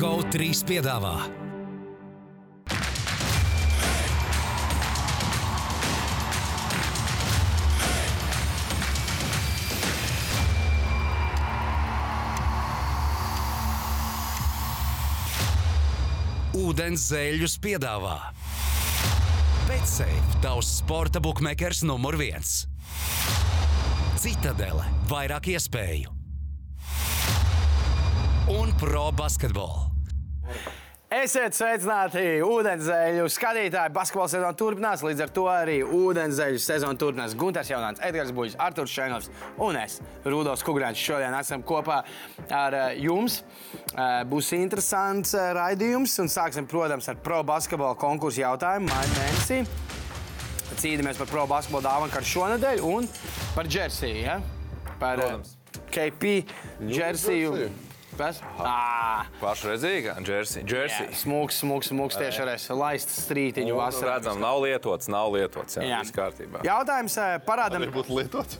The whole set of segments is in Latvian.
GO3 piedāvā. Ūdens zēļus piedāvā. Betsafe, tavs sporta buklets numur viens. Citadele, vairāk iespēju un pro basketbolu. Esiet sveicināti, ūdenzēļu skatītāji. Basketbola sezona turpinās, līdz ar to arī ūdenzēļu sezona turpinās. Gunārs Jaunants, Edgars Buļs, Arthurs Šenovs un es, Rudolf Kungrāns. Šodien esam kopā ar eh, jums. Eh, Būs interesants eh, raidījums un sāksim, protams, ar pro basketbola konkursu jautājumu maijā mēnesī. Cīnāmies par pro basketbola dāvanu šonadēļ un par džersiju. Ja? Par Protams. KP džersiju. džersiju? Kas? Ah, Pašredzīga, Jersey. Jersey. Jā, Smūgs, smūgs, smūgs tieši arī laist strītiņu vasarā. Redzam, nav lietots, nav lietots. Jā, Jā. viss kārtībā. Jautājums eh, parādam. Arī būtu lietots.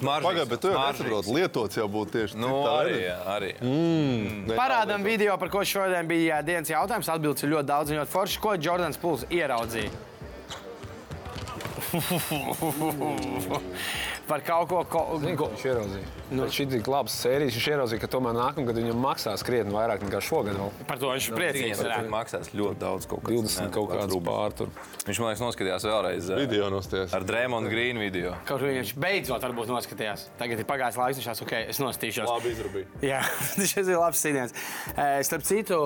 Smaržīgs, Pagaidiet, bet tu jau nesaproti, lietots jau būtu tieši Nu, tā arī, jā, arī. Ne, Parādām nav video, par ko šodien bija dienas jautājums. Atbildes ir ļoti daudz un ļoti forši. Ko Jordans Pūls ieraudzīja? par kaut ko. ko... Zini, ko viņš ieraudzīja? Nu, šī ir labs sērijas. Viņš ieraudzīja, ka tomēr nākamā gada viņam maksās krietni vairāk nekā šogad. Vēl. Par to viņš ir priecīgs. Viņam maksās ļoti daudz, kaut kāds, 20 ne, kaut kāds pārtur. Viņš man liekas, noskatījās vēlreiz eh, Video nostājas. ar Drēmonu Grīnu video. Kaut kā viņš beidzot varbūt noskatījās. Tagad ir pagājis laiks, viņš tās ok, es nostīšos. Labi izrabīja. Jā, šis ir labs sīdiens. Starp citu,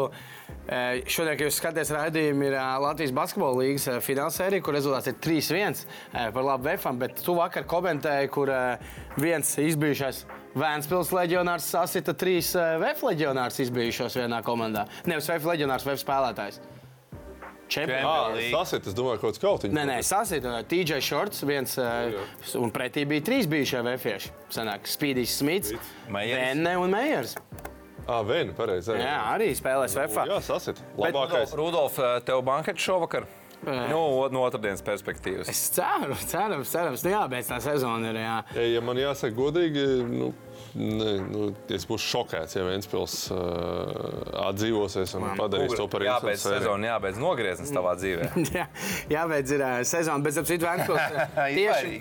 eh, šodien, kad jūs skatāties raidījumu, ir eh, Latvijas basketbola līnijas finālsērija, kur rezultāts ir 3-1 eh, par labu vefam, bet tu vakar komentēji, kur eh, viens izbijušais Vēnspils leģionārs sasita trīs VF leģionārs izbijušos vienā komandā. Nevis VF leģionārs, VF spēlētājs. Čempions. Ah, Līga. sasit, es domāju, kaut kāds kautiņš. Nē, nē, sasita TJ Shorts, viens, eh, un pretī bija trīs bijušie VF. Sanāk, Spīdijs Smits. Venne un Meijers. Ah, viena, pareizi. Jā, arī spēlēs VF. Jā, sasit. Labākais. Rudolf, eh, tev bankets šovakar? Nu, no otrdienas perspektīvas. Es ceru, cerams, cerams. Nu, jā, bet tā sezona ir. Jā. Ja, ja man jāsaka godīgi, nu, ne, nu, es būšu šokēts, ja Vēnspils uh, atdzīvosies un padarīs to par Jābeidz interesantu sēriju. sezonu, jābeidz nogrieznis tavā dzīvē. Jā, jābeidz ir ā, sezona, bet ap citu Vēnspils tieši.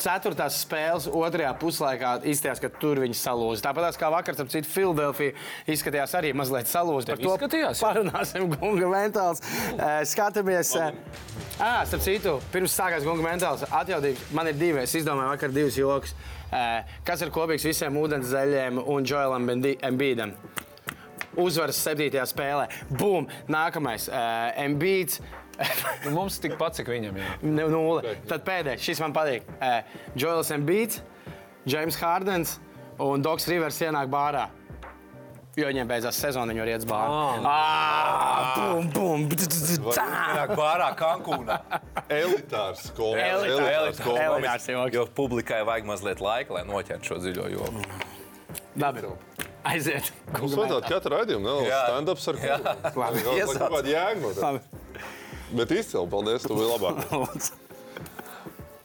Ceturtās spēles otrajā puslaikā izskatījās, ka tur viņi salūza. Tāpat kā vakar, ap citu Filadelfija izskatījās arī mazliet salūza. Par to izskatījās, jā? parunāsim Gunga mentāls. Eh, Skatāmies. Ah, starp citu, pirms sākās Gunga mentāls atjaudīgi. Man ir divi, es izdomāju vakar divus joks. Kas ir kopīgs visiem ūdens zeļiem un Joelam Embīdam? Uzvaras septītajā spēlē. Bum! Nākamais. Uh, Embīds. Nu, mums tik pats, cik viņam ir. Nu, Nulle. Tad pēdējais, šis man patīk. Uh, Joels Embīds, James Hardens un Dogs Rivers ienāk bārā. Jo viņiem beidzās sezona, viņi var iet uz bāru. Ah, bum, bum, bd, bd, bd, tā. Bārā Kankūnā. Elitārs skola. Elitārs. Elitārs skola. Elitārs joks. Jo publikai vajag mazliet laika, lai noķertu šo dziļo joku. Labi. Aiziet. Mums vajadzētu katru raidījumu Jā. stand-ups ar Labi. Kaut Iesāc. kāda jēga. Bet izcili, paldies, tu biji labāk.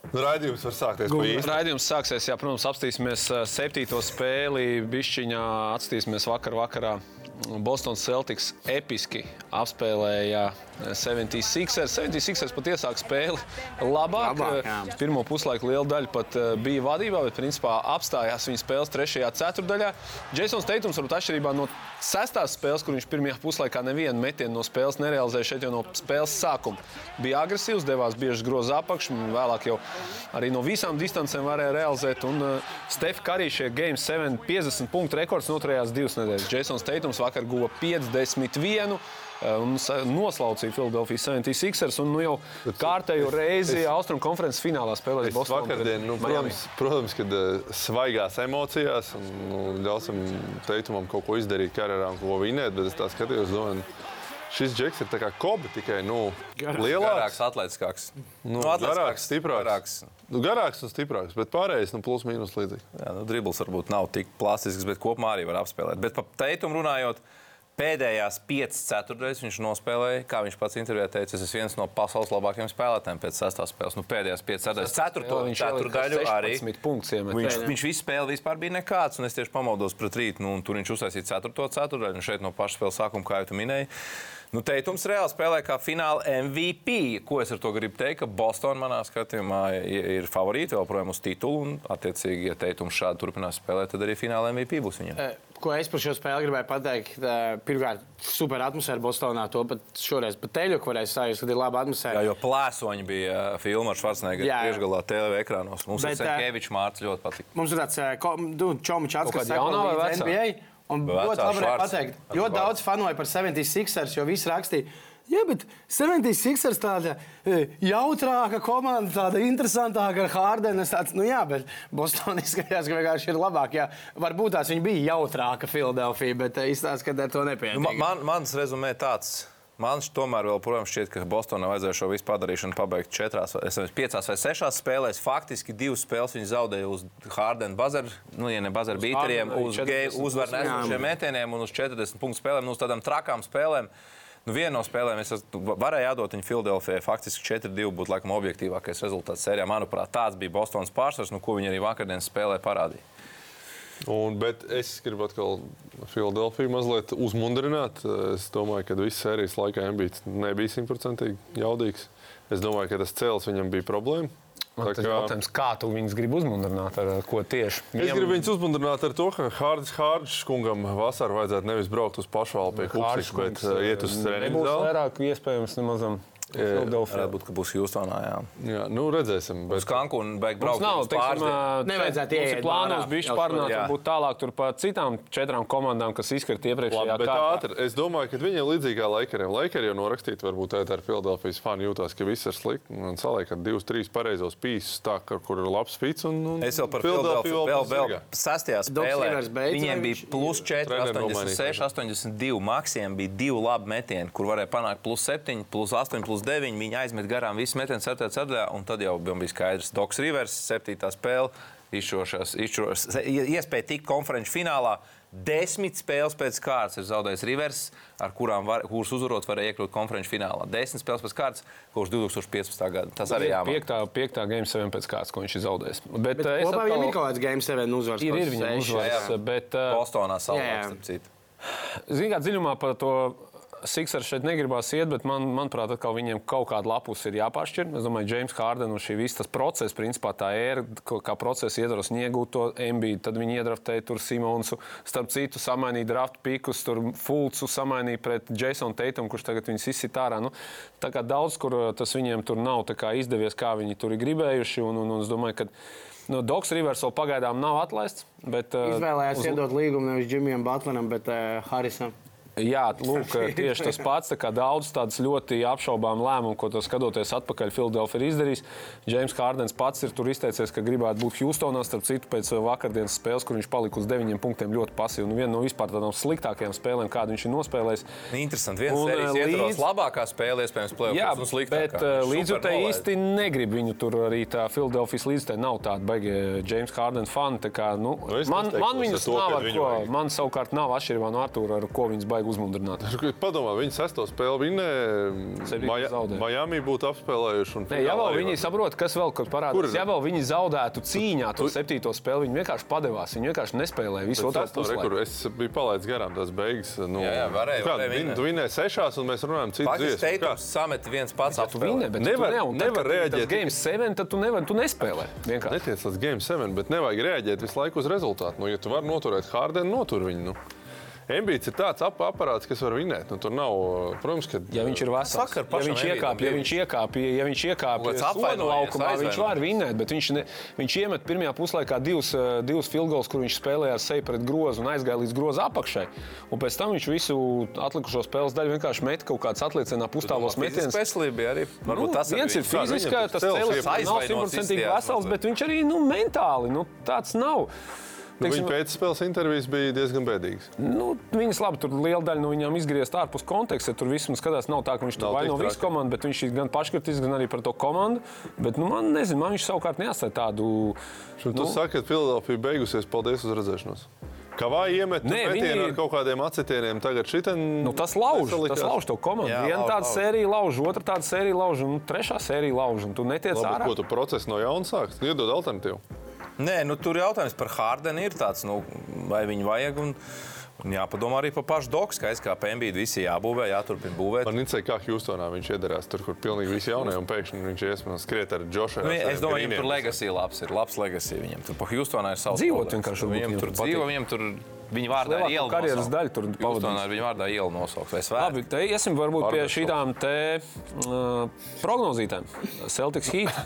Raidījums var sākties. Raidījums sāksies, jā, protams, apstīsimies ā, septīto spēli. Bišķiņā atskatīsimies vakar vakarā. Bostonas Celtics episki apspēlēja 76ers. 76ers pat iesāka spēli labāk. Labāk, jā. Pirmo puslaiku liela daļa pat eh, bija vadībā, bet principā apstājās viņa spēles trešajā ceturdaļā. Jasons Teitums, varbūt atšķirībā no sestās spēles, kur viņš pirmajā puslaikā nevienu metienu no spēles nerealizēja, šeit jau no spēles sākuma bija agresīvs, devās bieži grozā apakšu, un vēlāk jau arī no visām distancēm varēja realizēt. Un uh, Stefan Karī šie Game 7 50 punktu rekords noturējās divas nedēļas. Jasons Teitums vakar guva 51 uh, un sa- noslaucīja Philadelphia 76ers. Un nu jau kārtējo reizi Austrum konferences finālā spēlēja Es Bostonā. vakardien, nu, protams, protams kad uh, svaigās emocijās un nu, ļausim teikumam kaut ko izdarīt karjerā un ko vinēt, bet es tā skatījos, domāju, šis džeks ir tā kā kobi tikai nu, Garāks, lielāks. atletiskāks. Nu, atletiskāks, garāks, stiprāks. Garāks. Nu, garāks un stiprāks, bet pārējais nu, plus mīnus līdzīgi. Jā, nu, dribbles varbūt nav tik plastisks, bet kopumā arī var apspēlēt. Bet par teitumu runājot, Pēdējās piecas ceturtdaļas viņš nospēlēja, kā viņš pats intervijā teica, es esmu viens no pasaules labākajiem spēlētājiem pēc sestās spēles. Nu, pēdējās piecas ceturtdaļas, ceturto viņš ielika ceturtdaļu arī. 16 punktus iemet. Viņš, Jā, jā. viņš visu spēli vispār bija nekāds, un es tieši pamodos pret rītu. Nu, un tur viņš uztaisīja ceturto ceturtdaļu, un šeit no paša spēles sākuma, kā jau tu minēji. Nu, Teitums reāli spēlē kā fināla MVP. Ko es ar to gribu teikt? Ka Bostonā manā skatījumā ir favorīti vēl projām uz titulu. Un, attiecīgi, ja Teitums šādi turpinās spēlēt, tad arī fināla MVP būs viņam. Eh, Ko es par šo spēli gribēju pateikt? Pirmkārt, super atmosfēra Bostonā. To pat šoreiz pat teļu, kur es sajūtu, ka ir laba atmosfēra. Jā, jo plēsoņi bija filma ar Schwarzeneggeru priekšgalā TV ekrānos. Mums Bet, tas Senkevičs Mārcis ļoti patīk. Mums ir tāds nu, čomičs, Kaut kas jaunā vai vecā? NBA. Un Vai ļoti vecā labi varēja pateikt. Ļoti daudz fanoja par 76ers, jo visi rakstīja. Jā, bet 76ers tāda e, jautrāka komanda, tāda interesantāka ar Hārdenu. Es Tāds, nu jā, bet Bostonā izskatījās, ka vienkārši ir labāk. Jā, varbūt tās viņa bija jautrāka Filadelfija, bet e, izstāsta, ka ar to nepietiek. Nu, man, man, mans rezumē tāds. Man tomēr, joprojām šķiet, ka Bostonā vajadzēja šo visu padarīšanu pabeigt četrās, piecās vai sešās spēlēs. Faktiski divas spēles viņi zaudēja uz Hārdena bazaru, nu, ja ne bazaru bīteriem, uz arī 40 uzvaru nesošiem metieniem un uz 40 punktu spēlēm, nu, uz tādām trakām spēlēm. Nu, viena no spēlēm es varēju atdot viņu Filadelfijai. Faktiski 4-2 būtu laikam objektīvākais rezultāts sērijā. Manuprāt, tāds bija Bostonas pārsvars, nu, ko viņi arī vakardienas spēlē parādīja. Un, bet es gribu atkal Filadelfiju mazliet uzmundrināt. Es domāju, ka visas sērijas laikā Embīts nebija simtprocentīgi jaudīgs. Es domāju, ka tas cēls viņam bija problēma. Man Tā tas kā- jautājums, kā tu viņus gribi uzmundrināt, ar ko tieši? Es gribu viņus uzmundrināt ar to, ka Hārdis Hārdis kungam vasarā vajadzētu nevis braukt uz pašvaldu pie Kupsas, bet uh, iet uz treniņu Nebūs vairāk iespējams nemazam. Varētu būt, ka būs Hjūstonā. Jā. Jā, nu redzēsim. Uz Bet, Cankūnu beig Mums braukt nav, uz teiksim, ā, Nevajadzētu ir ieiet plānos bišķi Jau jā. varbūt tālāk tur par citām četrām komandām, kas izkrīt iepriekšējā kārtā. ātri, es domāju, ka viņiem līdzīgā Lakeriem. Lakeri jau norakstīja, varbūt tā ir Filadelfijas fani jūtās, ka viss ir slikti. Un saliek ar divus, trīs pareizos pīsus, tā, ka, kur ir labs fits. Un, un Es vēl par Philadelphia Filadelfiju vēl, vēl sastajā spēlē. Viņiem bija plus 4, Treneri 86, 82. Maksiem bija divi labi metieni, kur varēja panākt plus 7, plus 8, plus 9. Viņi aizmet garām visu metienu 7. ceturtajā, un tad jau bija skaidrs, Doks Rivers, 7. spēle. Izšķirošās, izšķirošās, iespēja tikt konferenču finālā. Desmit spēles pēc kārtas ir zaudējis Rivers, ar kurām var, kuras uzvarot varēja iekļūt konferenču finālā. Desmit spēles pēc kārtas, kurš 2015. gada. Tas arī jāmāk. Piektā, piektā game 7 pēc kāds, ko viņš ir zaudējis. Bet, Bet es kopā viņam ir kaut kāds game 7 uzvars. Ir, ir viņam seši. uzvaras, bet ā, Bostonā Jā, salā, jā. starp citu. Zinām, dziļumā par to Siksers šeit negribās iet, bet man, manuprāt, atkal viņiem kaut kāda lapus ir jāpašķir. Es domāju, James Harden un šī visa tas process, principā tā ēra, ko- kā procesa ietvaros iegūt to MB, tad viņi iedraftēja tur Simonsu, starp citu samainīja draft pikus, tur Fulcu samainīja pret Jasonu Teitum, kurš tagad viņus izsit ārā. Nu, tā kā daudz, kur uh, tas viņiem tur nav kā izdevies, kā viņi tur ir gribējuši, un, un, un es domāju, ka nu, Doks Rivers vēl pagaidām nav atlaists, bet uh, Izvēlējās uz- iedot līgumu nevis Džimijam Butleram, bet uh, Harisam. Jā, lūk, tieši tas pats. tā Daudz tādas ļoti apšaubām lēmumu, ko tas skatoties atpakaļ, Filadelfija ir izdarījis. Džeims Hārdens pats ir tur izteicies, ka gribētu būt Hjūstonā, starp citu, pēc vakardienas spēles, kur viņš palika uz deviņiem punktiem ļoti pasīvi. Nu, viena no vispār tādām sliktākajām spēlēm, kādu viņš ir nospēlējis. Interesanti. Viens sērijas eh, līdz- labākā spēle, iespējams, Jā, plēsoņos un bet sliktākā. uh, Viņš līdzjutēji īsti negrib viņu tur arī tā Filadelfijas līdzjutēji nav tāda baigie Džeims Hārdens fani. kā, Nu, Nu, man, man viņus to, nav ar viņu ko. Man savukārt nav atšķirībā no Artūra, ar ko viņus baigi uzmundrināt. Padomā, viņi sesto spēli zaudēja. Miami būtu apspēlējuši. un Nē, ja finālā vēl arī viņi saprot, kas vēl kur Kur parādās, ja vēl viņi zaudētu cīņā to septīto spēli, viņi vienkārši padevās. Viņi vienkārši nespēlēja visu rekordu pusē. Es biju palaidis garām tās beigas. Nu, Jā, jā, varēja- kā, varēja vin- vinnēt. Tu vinnēji sešās, un mēs runājam citu dziesmu. Kā? teikums samet viens pats bet Nevar- tu ne, un tad, nevar ir Tas reaģēt. game 7, tad tu, nevar, tu nespēlē. Vienkārši. Netiec līdz game 7, bet nevajag reaģēt visu laiku uz rezultātu. Nu, ja tu vari noturēt Hārdenu, notur viņu. Nu. Embīts ir tāds ap aparāts, kas var vinēt. Nu, tur nav, protams, ka. Ja viņš ir vesels, ja viņš iekāpj, ja viņš iekāpj, ja viņš iekāpj apvainojies, laukumā, viņš aizvainojies. var vinēt, bet viņš, ne, viņš iemet pirmajā puslaikā divus, eh, divus filgols, kur viņš spēlēja ar seju pret grozu un aizgāja līdz groza apakšai. Un pēc tam viņš visu atlikušo spēles daļu vienkārši met kaut kāds atliecinā pustāvos metiens. Veselība bija arī. Nu, Varbūt tas viens ir viņu- kā fiziski, viņam tas iepriekš. nav simtprocentīgi vesels, bet viņš arī nu, mentāli nu, tāds nav. Nu, Teiksim, viņa pēcspēles intervijas bija diezgan bēdīgas. Nu, viņas labi, tur liela daļa no viņiem izgriezt ārpus konteksta. Tur viss skatās, nav tā, ka viņš tur vaino visu komandu, bet viņš ir gan paškritisks, gan arī par to komandu. Bet, nu, man nezinu, man viņš savukārt neatstāja tādu. Tu nu. saki, ka Filadelfija beigusies. Paldies uz redzēšanos. Kavā iemet Nē, viņi- ar kaut kādiem acitieniem. Tagad šitien Nu, tas lauž, tas lauž to komandu. Jā, Viena lauž, tāda lauž. sērija lauž, otra tāda sērija lauž, un trešā sērija lauž. Un tu netiec Labi, ārā. ko tu procesu no jauna sāksi? Iedod alternatīvu. Nē, nu, tur jautājums par Hārdenu ir tāds, nu, vai viņu vajag. Un, un jāpadomā arī par pašu doku. Skaidrs, kā PMB visi jābūvē, jāturpina būvēt. Man interesē, kā Hjūstonā viņš iedarās tur, kur pilnīgi visi jaunie, un pēkšņi viņš iesmēs skriet ar Džošu. Nu, es domāju, viņam tur legacy labs ir. Labs legacy viņam. Tur pa Hjūstonā ir savs. Dzīvot vienkārši Viņam tur dzīvo, viņam tur viņa vārdā ir iela. karjeras daļu tur ir viņa vārdā iela nosaukt. Vai svētki? Labi, te iesim varbūt pie Barbershop. šīm te uh, prognozītēm. Celtics Heat,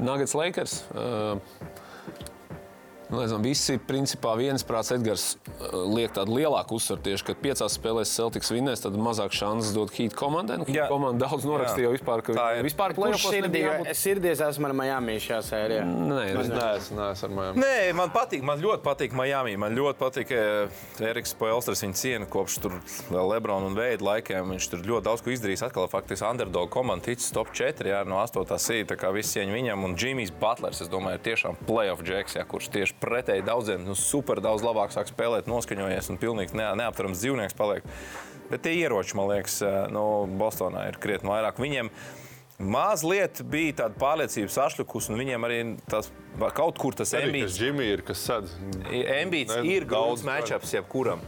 Nuggets Lakers. Uh, Nu, Nezinu, visi principā viensprāts Edgars uh, liek tādu lielāku uzsvaru tieši, ka piecās spēlēs Celtics vinnēs, tad mazāk šansas dot Heat komandai. Nu, Heat Jā. komanda daudz norakstīja jau vispār, ka Tā ir. vispār play-offos sirdī, jābūt. es sirdies esmu ar Miami šajā sērijā? Nē, Es neesmu, neesmu ar mājām. Nē, man patīk, man ļoti patīk Miami. Man ļoti patīk, ka Eriks Poelsters viņa ciena kopš tur Lebrona un Veida laikiem. Viņš tur ļoti daudz ko izdarījis. Atkal faktiski underdog komanda ticis top 4 jā, no 8. sīta. Tā kā visi cieņa viņam un Jimmy's Butlers, es domāju, ir tiešām playoff džeks, jā, kurš tieši pretēji daudziem nu, super daudz labāk sāk spēlēt, noskaņojies un pilnīgi ne, neaptverams dzīvnieks paliek. Bet tie ieroči, man liekas, no Bostonā ir krietni vairāk. Viņiem mazliet bija tāda pārliecība sašķelkusi, un viņiem arī tas, kaut kur tas kas Džimijs ir, kas sedz. Embīts Ne, ir daudz matčups jebkuram.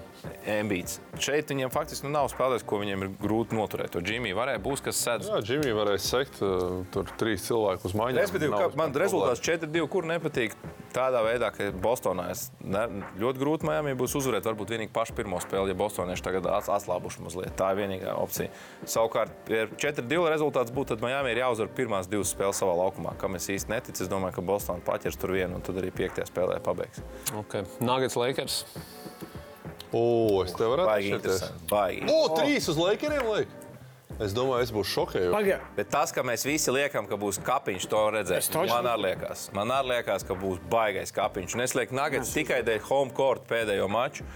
Embīts. Šeit viņiem faktiski nu, nav spēlēs, ko viņiem ir grūti noturēt. To Džimiju varēja būt, kas sēdz. Jā, Džimijs varēja sekt uh, tur trīs cilvēku uz maiņas. Respektīvi, ka man rezultāts 4-2, kur nepatīk. Tādā veidā, ka Bostonā es ne, ļoti grūti Miami būs uzvarēt. Varbūt vienīgi pašu pirmo spēli, ja bostonieši tagad ats- atslābuši mazliet. Tā ir vienīgā opcija. Savukārt, ja 4-2 rezultāts būtu, tad Miami ir jāuzvar pirmās divas spēles savā laukumā. Kam es īsti neticu, es domāju, ka Bostonā paķers tur vienu un tad arī piektajā spēlē pabeigs. Okay. Nuggets Lakers. O, es tev varētu Baigi atšķirties. interesanti. Baigi. O, trīs uz laikiem liek. Es domāju, es būšu šokējies. Pagaid, Bet tas, ka mēs visi liekam, ka būs kapiņš, to redzēs. Man arī liekas, man arī liekas, ka būs baigais kapiņš. Un es lieku Nuggets tikai dēļ home court pēdējo maču.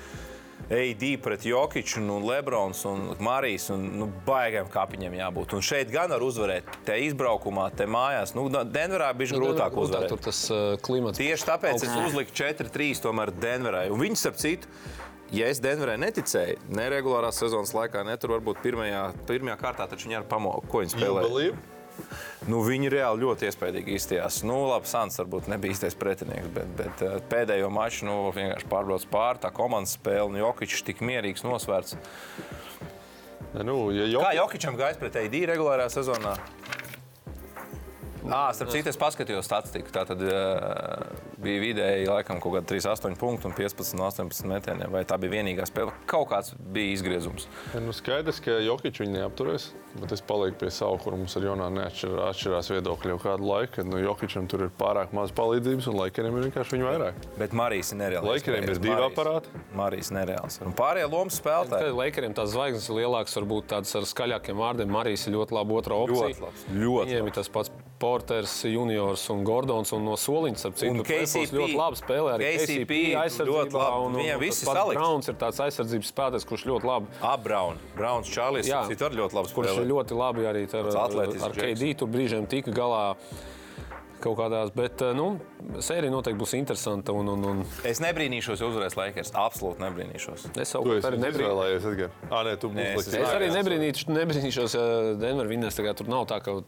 AD pret Jokiču, un Lebrons un Marijs. Un, nu, baigiem kapiņiem jābūt. Un šeit gan var uzvarēt. Te izbraukumā, te mājās. Nu, Denverā bija grūtāk uzvarēt. Tur tas uh, klimats. Tieši tāpēc es uzliku 4-3 tomēr Denverai. Un viņi, starp citu, ja es Denverai neticēju, neregulārās sezonas laikā, ne tur varbūt pirmajā, pirmajā kārtā, taču viņi ar pamoku, ko viņi spēlēja. Nu, viņi reāli ļoti iespaidīgi izstījās. Nu, labi, Sants varbūt nebija īstais pretinieks, bet, bet eh, pēdējo maču nu, vienkārši pārbrauc pāri. Tā komandas spēle, nu, Jokičs tik mierīgs nosvērts. Nu, ja Kā jau Jokičam gājis pret AD regulārajā sezonā? Ah, starp citu, es paskatījos statistiku. Tā tad uh, bija vidēji laikam kaut kāda 3,8 punktu un 15 no 18 metieniem. Vai tā bija vienīgā spēle? Kaut kāds bija izgriezums. nu, skaidrs, ka Jokic viņu neapturēs, bet es palieku pie sava, kur mums ar Jonā neatšķir, atšķirās viedokļi jau kādu laiku. Kad nu, Jokicam tur ir pārāk maz palīdzības, un Laikiem ir vienkārši viņa vairāk. Bet Marijas ir nereāls. Lakeriem ir divi aparāti. Marijas nereāls. Un pārējie lomas spēlētāji. Tad Lakeriem tās zvaigznes ir lielākas, varbūt tādas ar skaļākiem vārdiem. Marijas ir ļoti laba otrā opcija. Ļoti labs, ļoti Viņiem ir tas pats Porters, Juniors un Gordons un no soliņa. citu. KCP ļoti labi spēlē. Arī KCP KCP aizsardzībā. Un, un, visi tas pats salikts. Browns ir tāds aizsardzības spēlētājs, kurš ļoti labi. Abraun, Browns, Čārlis. Jā. Viņš arī ļoti labi Kurš spēlē. ir ļoti labi arī ar, ar. KD. Tur brīžiem tika galā kaut kādās. Bet nu, sērija noteikti būs interesanta. Un, un, un Es nebrīnīšos, ja uzvarēs Lakers. Absolūti nebrīnīšos. es savukārt arī Edgar. Ah, nē, tu Nē, būsi es-. Es arī nebrīnīšos, nebrīnīšos ja Denver vinnēs. Tur nav tā, ka.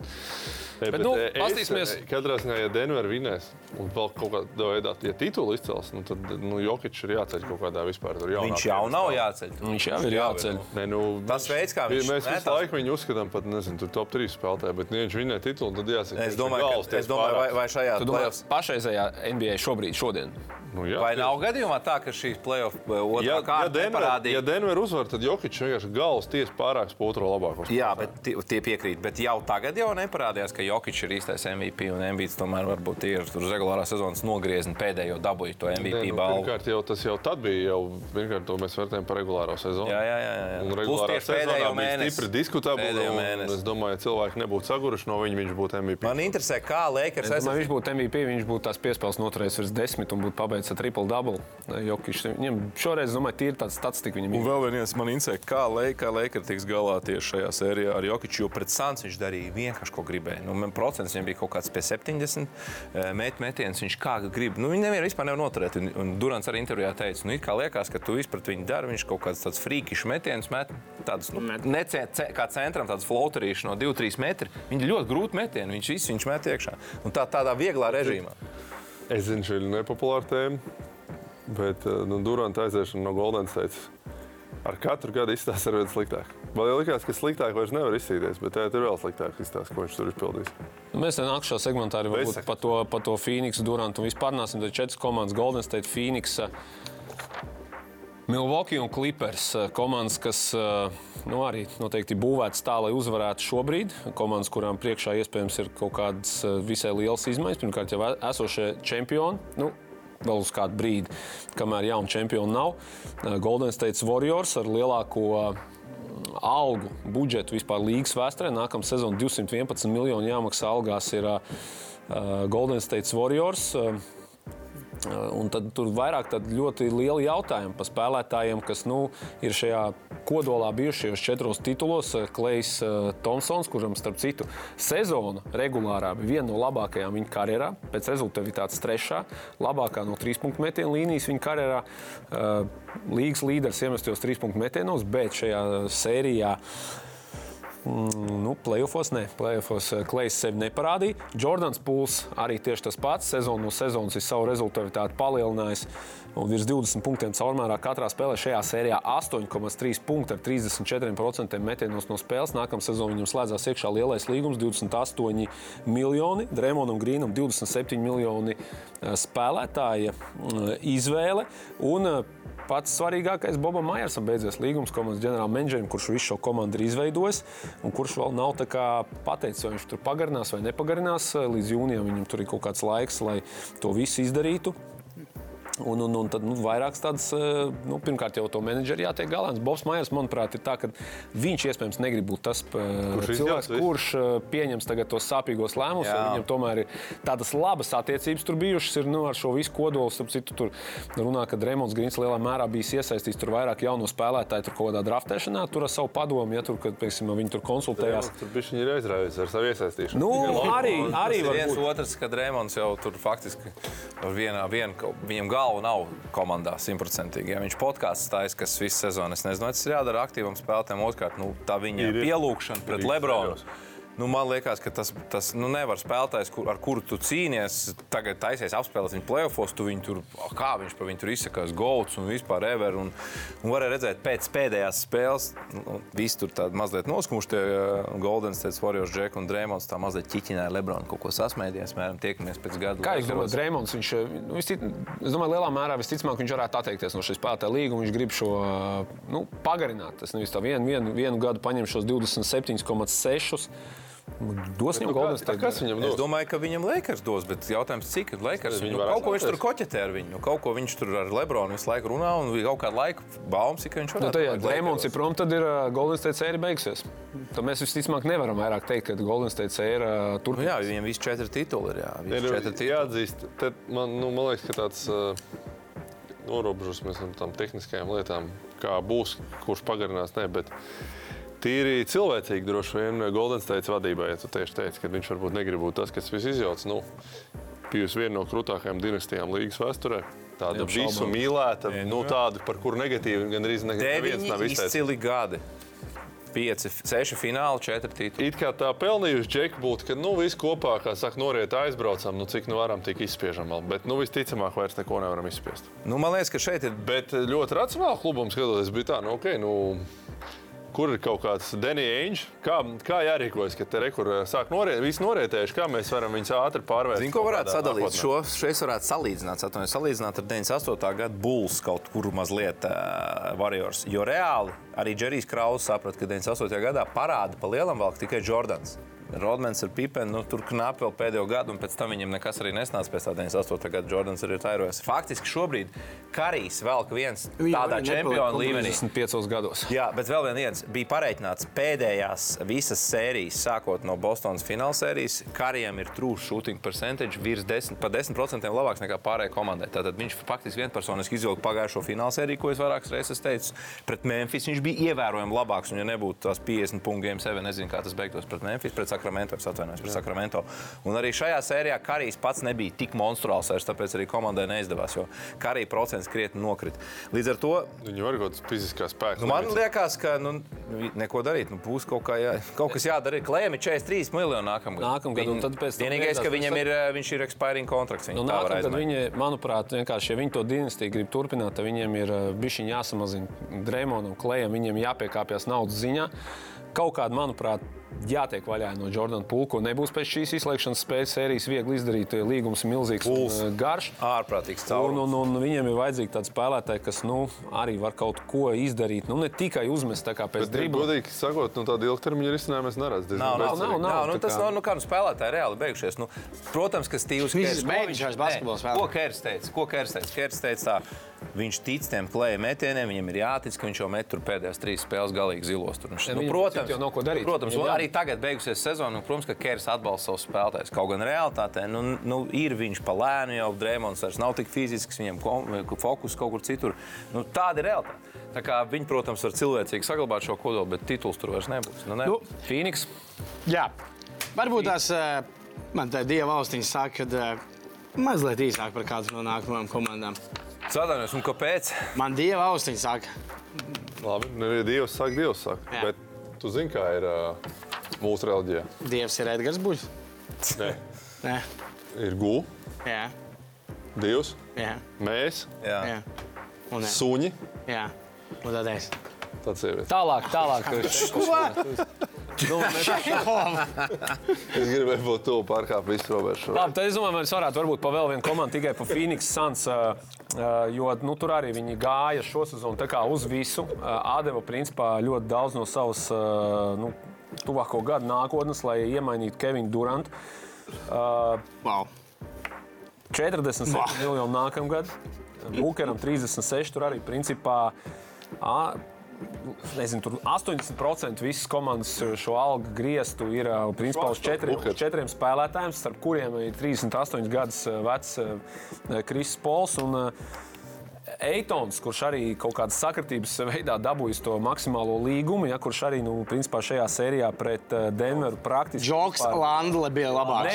Nē, Bet, nu, eh, es- paskatīsimies. eh, Katrā ziņā, ja Denver vinnēs un vēl kaut kādā veidā, ja titulu izcels, nu, tad nu, Jokic ir jāceļ kaut kādā vispār. Viņš jau nav jāceļ. Viņš jau ir jāceļ. Nē, nu, Tas veids, kā vi- viņš Mēs ne, visu tas- laiku viņu uzskatām par, top 3 spēlētāju, bet, ja viņš vinnē titulu, tad jāsaka, Es domāju, ka, es domāju vai, vai šajā playoffs. pašreizējā NBA šobrīd, šodien. Nu, jā, Vai tieši. nav gadījumā tā, ka šīs playoff uh, otrā Ja, ja, kārta Denver, neparādīja? ja Denver uzvar, tad Jokic vienkārši galvas tiesa pārāks pa otro labāko. Jā, bet tie, tie piekrīt. Bet jau tagad jau neparādījās, ka Jokic ir īstais MVP unEmbīts tomēr varbūt ir tur uz regulārā sezonas nogriezni pēdējo dabūju to MVP Nē, nu, balvu. pirmkārt, jau tas jau tad bija. Jau, pirmkārt, to mēs vērtējam par regulāro sezonu. Jā, jā, jā. jā. Un regulārā sezonā bija stipri diskutabli. Un. Es domāju, cilvēki nebūtu saguruši no viņa, viņš būtu MVP. Man interesē, kā Lakers Es domāju, viņš būtu MVP, viņš būtu tās piespēles noturējis virs desmit un būtu pabeidzis ar triple double. Jokiš, viņam šoreiz, domāju, tīri tāds statistika viņam Un ir. vēl viens man interesē, kā Leika Leika tiks galā tieši šajā sērijā ar Jokiču, jo pret Sans viņš darīja vienkārši, ko gribēja. Nu, man procents viņam bija kaut kāds pie 70 eh, met metiens, viņš kā grib. Nu, viņi nevienu vispār nevar noturēt. Un, un Durants arī intervijā teica, nu, it kā liekas, ka tu vispār viņu dari, viņš kaut kāds tāds frīkišs metiens met, tāds, nu, nece, ce, kā centram, tāds floaterīšs no 2-3 metri. Viņi ļoti grūti metieni, viņš visu viņš met iekšā. Un tā, tādā vieglā režīmā. Es zinu, šī ir nepopulāra tēma, bet eh, nu, Duranta aiziešana no Golden State ar katru gadu izstāsta ar vien sliktāk. Man liekas, ka sliktāk vairs nevar izsīties, bet tagad ir vēl sliktāk izstāsta, ko viņš tur izpildīs. Mēs nākamajā segmentā arī par to, par to Phoenix, Durantu un vispār runāsim. Tad četras komandas - Golden State, Phoenix. Milwaukee un Clippers eh, komandas, kas eh, nu, arī noteikti būvētas tā, lai uzvarētu šobrīd. Komandas, kurām priekšā iespējams ir kaut kādas eh, visai lielas izmaiņas. Pirmkārt, jau esošie čempioni. Nu, Vēl uz kādu brīdi, kamēr jaunu čempionu nav. Golden State Warriors ar lielāko algu budžetu vispār līgas vēsturē. Nākamā sezona 211 miljonu jāmaksā algās ir Golden State Warriors. Un tad tur vairāk ļoti lieli jautājumi par spēlētājiem, kas nu, ir šajā kodolā bijušajos četros titulos. Klejs uh, Thompsons, kuram starp citu sezona regulārā bija viena no labākajām viņa karjerā, pēc rezultātivitātes trešā, labākā no trīs punktu metienu līnijas viņa karjerā. Uh, līgas līderis iemestos trīs punktu metienos, bet šajā sērijā. Mm, Nu, Playoffs, ne. Playoffs Klais sevi neparādīja. Jordans Pūls arī tieši tas pats. Sezonu no sezonas ir savu rezultātu palielinājis. Un virs 20 punktiem caurmērā katrā spēlē šajā sērijā 8,3 punkti ar 34% metienos no spēles. Nākamā sezonā viņam slēdzās iekšā lielais līgums - 28 miljoni, Dremonam Grīnam 27 miljoni eh, spēlētāja mm, izvēle. Un eh, pats svarīgākais Bobam Majersam beidzies līgums komandas ģenerālmenedžerim, kurš visu šo komandu ir izveidojis un kurš vēl nav pateicis, vai viņš tur pagarinās vai nepagarinās. Līdz jūnijam viņam tur ir kaut kāds laiks, lai to visu izdarītu. Un, un, un tad nu, vairākas tādas, eh, nu, pirmkārt, jau to menedžeri jātiek galā. Bobs Maijers, manuprāt, ir tā, ka viņš iespējams negrib būt tas eh, Kurš cilvēks, izjauc visu? kurš eh, pieņems tagad tos sāpīgos lēmumus. jo Jā. Viņam tomēr ir tādas labas attiecības tur bijušas ir, nu, ar šo visu kodolu. Starp citu, tur runā, ka Dreamlands Grīns lielā mērā bijis iesaistīts tur vairāk jaunu spēlētāju, tur kaut kādā draftēšanā, tur ar savu padomu, ja tur, kad, piemēram, viņi tur konsultējās. Tur bija viņa aizrāvusi ar savu iesaistīšanu. Nu, arī, arī ir viens būt. otrs, kad Rēmons jau tur faktiski ar vienā, vien, viņam galva nav komandā simtprocentīgi. Ja viņš podkāsts stājas, kas visu sezonu, es nezinu, tas ir jādara aktīvam spēlētājam. Otrkārt, nu, tā viņa Ir, pielūgšana pret Lebronu. ceļos. Nu, man liekas, ka tas, tas nu, nevar spēlētājs, kur, ar kuru tu cīnies, tagad taisies apspēlēt viņu playoffs, tu viņu tur, kā viņš par viņu tur izsakās, golds un vispār ever. Un, un varēja redzēt, pēc pēdējās spēles, nu, visi tur tādi mazliet noskumuši, tie uh, Golden State Warriors, Jack un Drēmons, tā mazliet ķiķināja Lebronu, kaut ko sasmējies, mēram, tiekamies pēc gada. Kā jūs domājat, Dreamlands? Viņš, nu, vistic, es domāju, lielā mērā visticamāk viņš varētu atteikties no šīs spēlētāja līguma. Viņš grib šo nu, pagarināt. Tas nevis tā vienu, vienu, vienu gadu paņem šos 27,6. Dos viņam Nu, Golden State. Kas viņam Es dos? domāju, ka viņam Lakers dos, bet jautājums, cik ir Lakers? Viņi Nu, kaut ko viņš tur koķetē ar viņu, nu, kaut ko viņš tur ar Lebronu visu laiku runā, un bija kaut kāda laika baumas, ka viņš Nu, varētu tad, ja palikt Dreamlands ir prom, tad ir uh, Golden State sērija beigusies. Tad mēs visticamāk nevaram vairāk teikt, ka Golden State sērija Nu, turpinās. jā, viņam visi četri tituli ir. Jā, Ir četri tituli. jāatzīst, tad man, nu, man liekas, ka tāds uh, norobežosimies no tām tehniskajām lietām, kā būs, kurš pagarinās. Ne, bet tīri cilvēcīgi droši vien Golden State vadībā, ja tu tieši teici, ka viņš varbūt negrib būt tas, kas viss izjauc. Nu, bijusi viena no krūtākajām dinastijām līgas vēsturē. Tāda Neapšaubām. visu mīlēta, Nē, nu, nu jā. tāda, par kuru negatīvi gandrīz ne- neviens nav izteicis. izcili gadi. Pieci, seši fināli, četri tituli. It kā tā pelnījuši džeki būtu, ka nu, visi kopā, kā saka, noriet aizbraucam, nu, cik nu varam, tik izspiežam vēl. Bet, nu, visticamāk, vairs neko nevaram izspiest. Nu, man liekas, ka šeit ir Bet ļoti racionāli klubam skatoties, bija tā, nu, ok, nu, kur ir kaut kāds Ainge, kā, kā jārīkojas, ka te rekur sāk noriet, visi norietējuši, kā mēs varam viņus ātri pārvērst. Zinu, ko varētu sadalīt. nākotnē. Šo šeit varētu salīdzināt, atvainojos, salīdzināt ar 98. gada Bulls kaut kur mazliet uh, Warriors. Jo reāli arī Džerijs Krauss saprata, ka 98. gadā parāda pa lielam valk tikai Jordans. Rodmans ar Pipenu, nu, tur knapi vēl pēdējo gadu, un pēc tam viņam nekas arī nesnāca pēc tā 98. gada Jordans arī ir tairojas. Faktiski šobrīd Karijs velk viens Viņam tādā nepaliek līmenī. 25 gados. Jā, bet vēl viens bija pareiķināts pēdējās visas sērijas, sākot no Bostonas fināla sērijas. Karijam ir true shooting percentage virs 10, pa 10% labāks nekā pārējai komandai. Tātad viņš faktiski vienpersoniski izvilka pagājušo fināla sēriju, ko es vairākas reizes teicu. Pret Memphis viņš bija ievērojami labāks. Un, ja nebūtu tās 50 punktu game sevi, nezinu, kā tas beigtos pret Memphis, pret Sakramento. Es atvainojos par Sakramento. Un arī šajā sērijā Karijs pats nebija tik monstruāls, vairs, tāpēc arī komandai neizdevās, jo Karija procents krietni nokrita. Līdz ar to Viņu var kaut kāds fiziskās spēks. Nu, man liekas, ka nu, neko darīt. Nu, būs kaut, kā jā, kaut kas jādara. Klējam ir 43 miljoni nākamgad. Nākamgad, un tad pēc tam Vienīgais, ka viņam ir, eh, viņš ir expiring kontrakts. Nu, Nākamā gada viņi, manuprāt, vienkārši, ja viņi to dinastiju grib turpināt, tad viņiem ir bijis jāsamazina Dreamonam, Klējam, viņiem jāpiekāpjas naudas ziņā. Kaut kādā, manuprāt, jātiek vaļā no Jordana Pulka. Nebūs pēc šīs izslēgšanas spēles sērijas viegli izdarīt. Līgums ir milzīgs Pulks. un eh, garš. Ārprātīgs Un, caurums. un, un viņiem ir vajadzīgi tādi spēlētāji, kas nu, arī var kaut ko izdarīt. Nu, ne tikai uzmest tā kā pēc Bet, dribla. godīgi sakot, nu, tādu ilgtermiņa risinājumu es neredzu. Nav, nav, nav, nav, nav, nu, tas nav nu, kā nu, spēlētāji reāli beigušies. Nu, protams, ka Steve's Viņš Kers- ir ko Kers teica? Ko Kers teica? Kers teica tā, viņš tic tiem klēja metieniem, viņam ir jātic, ka viņš jau met tur pēdējās trīs spēles galīgi zilos. Tur. Nu, viņam protams, jau nav ko darīt. Protams, Viņam un arī tagad beigusies sezona, nu, protams, ka Kers atbalsta savus spēlētājus. Kaut gan realitātē nu, nu, ir viņš pa lēnu jau Dreamons vairs nav tik fizisks, viņam fokus kaut kur citur. Nu, tāda ir realitāte. Tā kā viņi, protams, var cilvēcīgi saglabāt šo kodolu, bet tituls tur vairs nebūs. Nu, ne. Nu, Phoenix. Jā, varbūt tās eh, man tā dieva valstiņa saka, ka mazliet īsāk par kādu no nākamajām komandām. Sadarbības, un kāpēc? Man dieva valstiņa saka, Labi, nu, ja Dievs saka, Dievs saka. Jā. Bet tu zini, kā ir uh, mūsu reliģijā. dievs ir Edgars Buļs. Nē, Nē, ir gūs, jā, Dievs, jā, mēs, Jā. jā. Un, jā. suņi, jā. Un tad es. tāds sieviete. Tālāk, tālāk. nu, Es gribēju būt tuvu pārkāpt visu robežu. Labi, tad es domāju, mēs varētu varbūt pa vēl vienu komandu tikai pa Phoenix Suns. ā, Jo nu, tur arī viņi gāja šo sezonu uz visu. ā, Atdeva principā ļoti daudz no savas ā, nu, tuvāko gadu nākotnes, lai iemainītu Kevinu Durantu. Ā, Wow. 47 miljoni nākamgad. Bukeram 36. Tur arī principā. ā, Nezinu, tur 80% visas komandas šo algu grieztu ir ā, principā uz četriem, četriem spēlētājiem, starp kuriem ir 38 gadus ā, vecs ā, Kris Pols. Un, Eitons, kurš arī kaut kādas sakritības veidā dabūjis to maksimālo līgumu, ja, kurš arī nu, principā šajā sērijā pret ā, Denveru praktiski Džoks vispār- Landle bija labāks.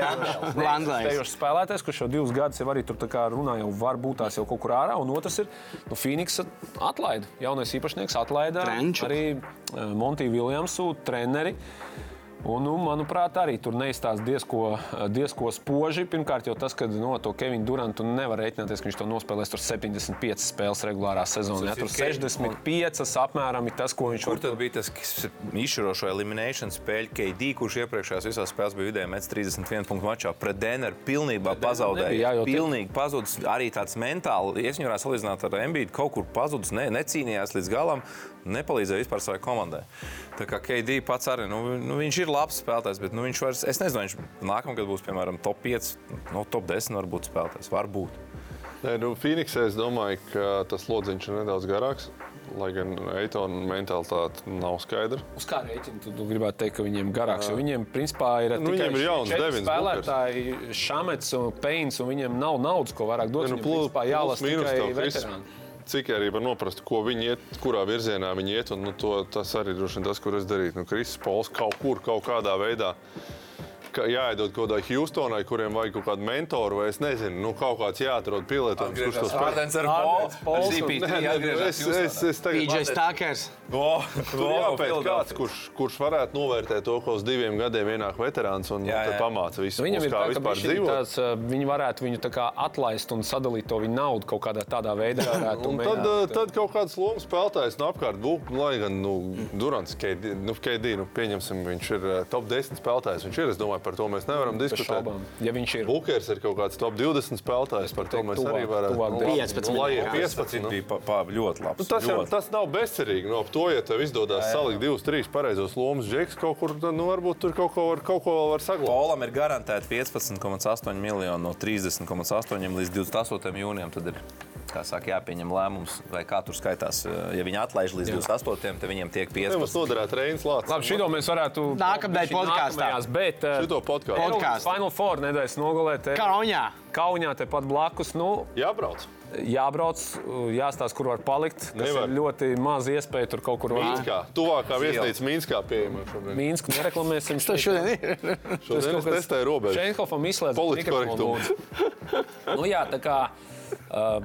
Landlejs. Spējošs spēlētājs, kurš jau divus gadus jau arī tur tā kā runā, jau var būt tās jau kaut kur ārā. Un otrs ir nu, Phoenix atlaida. Jaunais īpašnieks atlaida Trenču. arī eh, Montiju Viljamsu, treneri. Un, nu, manuprāt, arī tur neizstāsta diezko, diezko spoži. Pirmkārt, jau tas, ka no to Kevinu Durantu nevar rēķināties, ka viņš to nospēlēs tur 75 spēles regulārā sezonā. Tur 65 apmēram ir tas, ko viņš Kur var bija tas izšķirošo eliminēšanas spēļu KD, kurš iepriekšējās visās spēlēs bija vidēji mets 31 punktu mačā pret Denveru? Pilnībā pazaudēja. nebija, jā, jau Pilnīgi pazudis. Arī tāds mentāli, ja viņu varētu salīdzināt ar Embiidu, kaut kur pazudis, ne, necīnījās līdz galam, nepalīdzēja vispār savai komandai. Tā kā KD pats arī, nu, nu, viņš ir labs spēlētājs, bet nu, viņš vairs, es nezinu, viņš nākamgad būs, piemēram, top 5, no top 10 varbūt spēlētājs. Varbūt. Nē, nu, Phoenixē es domāju, ka tas lodziņš ir nedaudz garāks. Lai gan Eitona mentalitāte nav skaidra. Uz kā rēķina? Tu, tu gribētu teikt, ka viņiem garāks, jo viņiem principā ir Nu, tikai viņiem ir jauns Devins spēlētāji, Šamets un Peins, un viņiem nav naudas, ko vairāk dot. Nu, Viņiem, plus- principā, jālasa mīnus tikai veterāni. Cik arī var noprast, ko viņi iet, kurā virzienā viņi iet. Un, nu, to, tas arī droši vien tas, kur es darītu. Nu, Kristis Pols kaut kur, kaut kādā veidā. Jāiedod kaut kādai Houstonai, kuriem vajag kaut kādu mentoru, vai es nezinu, nu, kaut kāds jāatrod pielietojums, kurš to spēlē. Ardens ar Ardens, Polu. Pols un- CP3 Nē, nē, atgriežas es, es, es tagad PJ Stakers. Jāpēc kāds, kurš, kurš varētu novērtēt to, ka uz diviem gadiem ienāk veterāns un Jā, jā, pamāca visu, Viņam uz ir kā tā, ka tāds, viņi varētu viņu tā kā atlaist un sadalīt to viņa naudu kaut kādā tādā veidā. Un tad, tad kaut kāds lomas spēlētājs no apkārt būtu, lai gan nu, Durants, KD, nu, KD, nu, pieņemsim, viņš ir top 10 spēlētājs. Viņš ir, es domāju, par to mēs nevaram diskutēt. Ja viņš ir Bukers ir kaut kāds top 20 spēlētājs, par to mēs tuvāk- arī varētu tuvāk nu, desmit. 15 Nu, lai ir jā. 15. Nu. bija pa, pa, ļoti labs. Nu, tas, jau, ļoti. tas nav bezcerīgi. No, ap to, ja tev izdodas salikt divus, trīs pareizos lomus, Džeks kaut kur, tad, nu, varbūt tur kaut ko var, kaut ko vēl var saglabāt. Polam ir garantēta 15,8 miljoni no 30,8 līdz 28 jūnijam. Tad ir kā saka, jāpieņem lēmums, vai kā tur skaitās. Ja viņi atlaiž līdz 28, tad viņiem tiek Mums 15. noderētu Reinas Lācis. Labi, šito mēs varētu. Nākamnedēļ podkāstā. Bet eh, Šito podkāstu. Final Four nedēļas nogalē. te- Kaunijā. Kaunijā tepat blakus. Nu, Jābrauc. jābrauc, jāstāsta, kur var palikt. Nevar. ir ļoti maz iespēja tur kaut kur vārā. Mīnskā. Tuvākā viesnīca Mīnskā pieejama šobrīd. Mīnsku nereklamēsim. Tas šodien ir. Šodien es testēju robežu. Šeinhofam izslēdz Politkorektumu. mikrofonu. nu, jā, tā kā uh,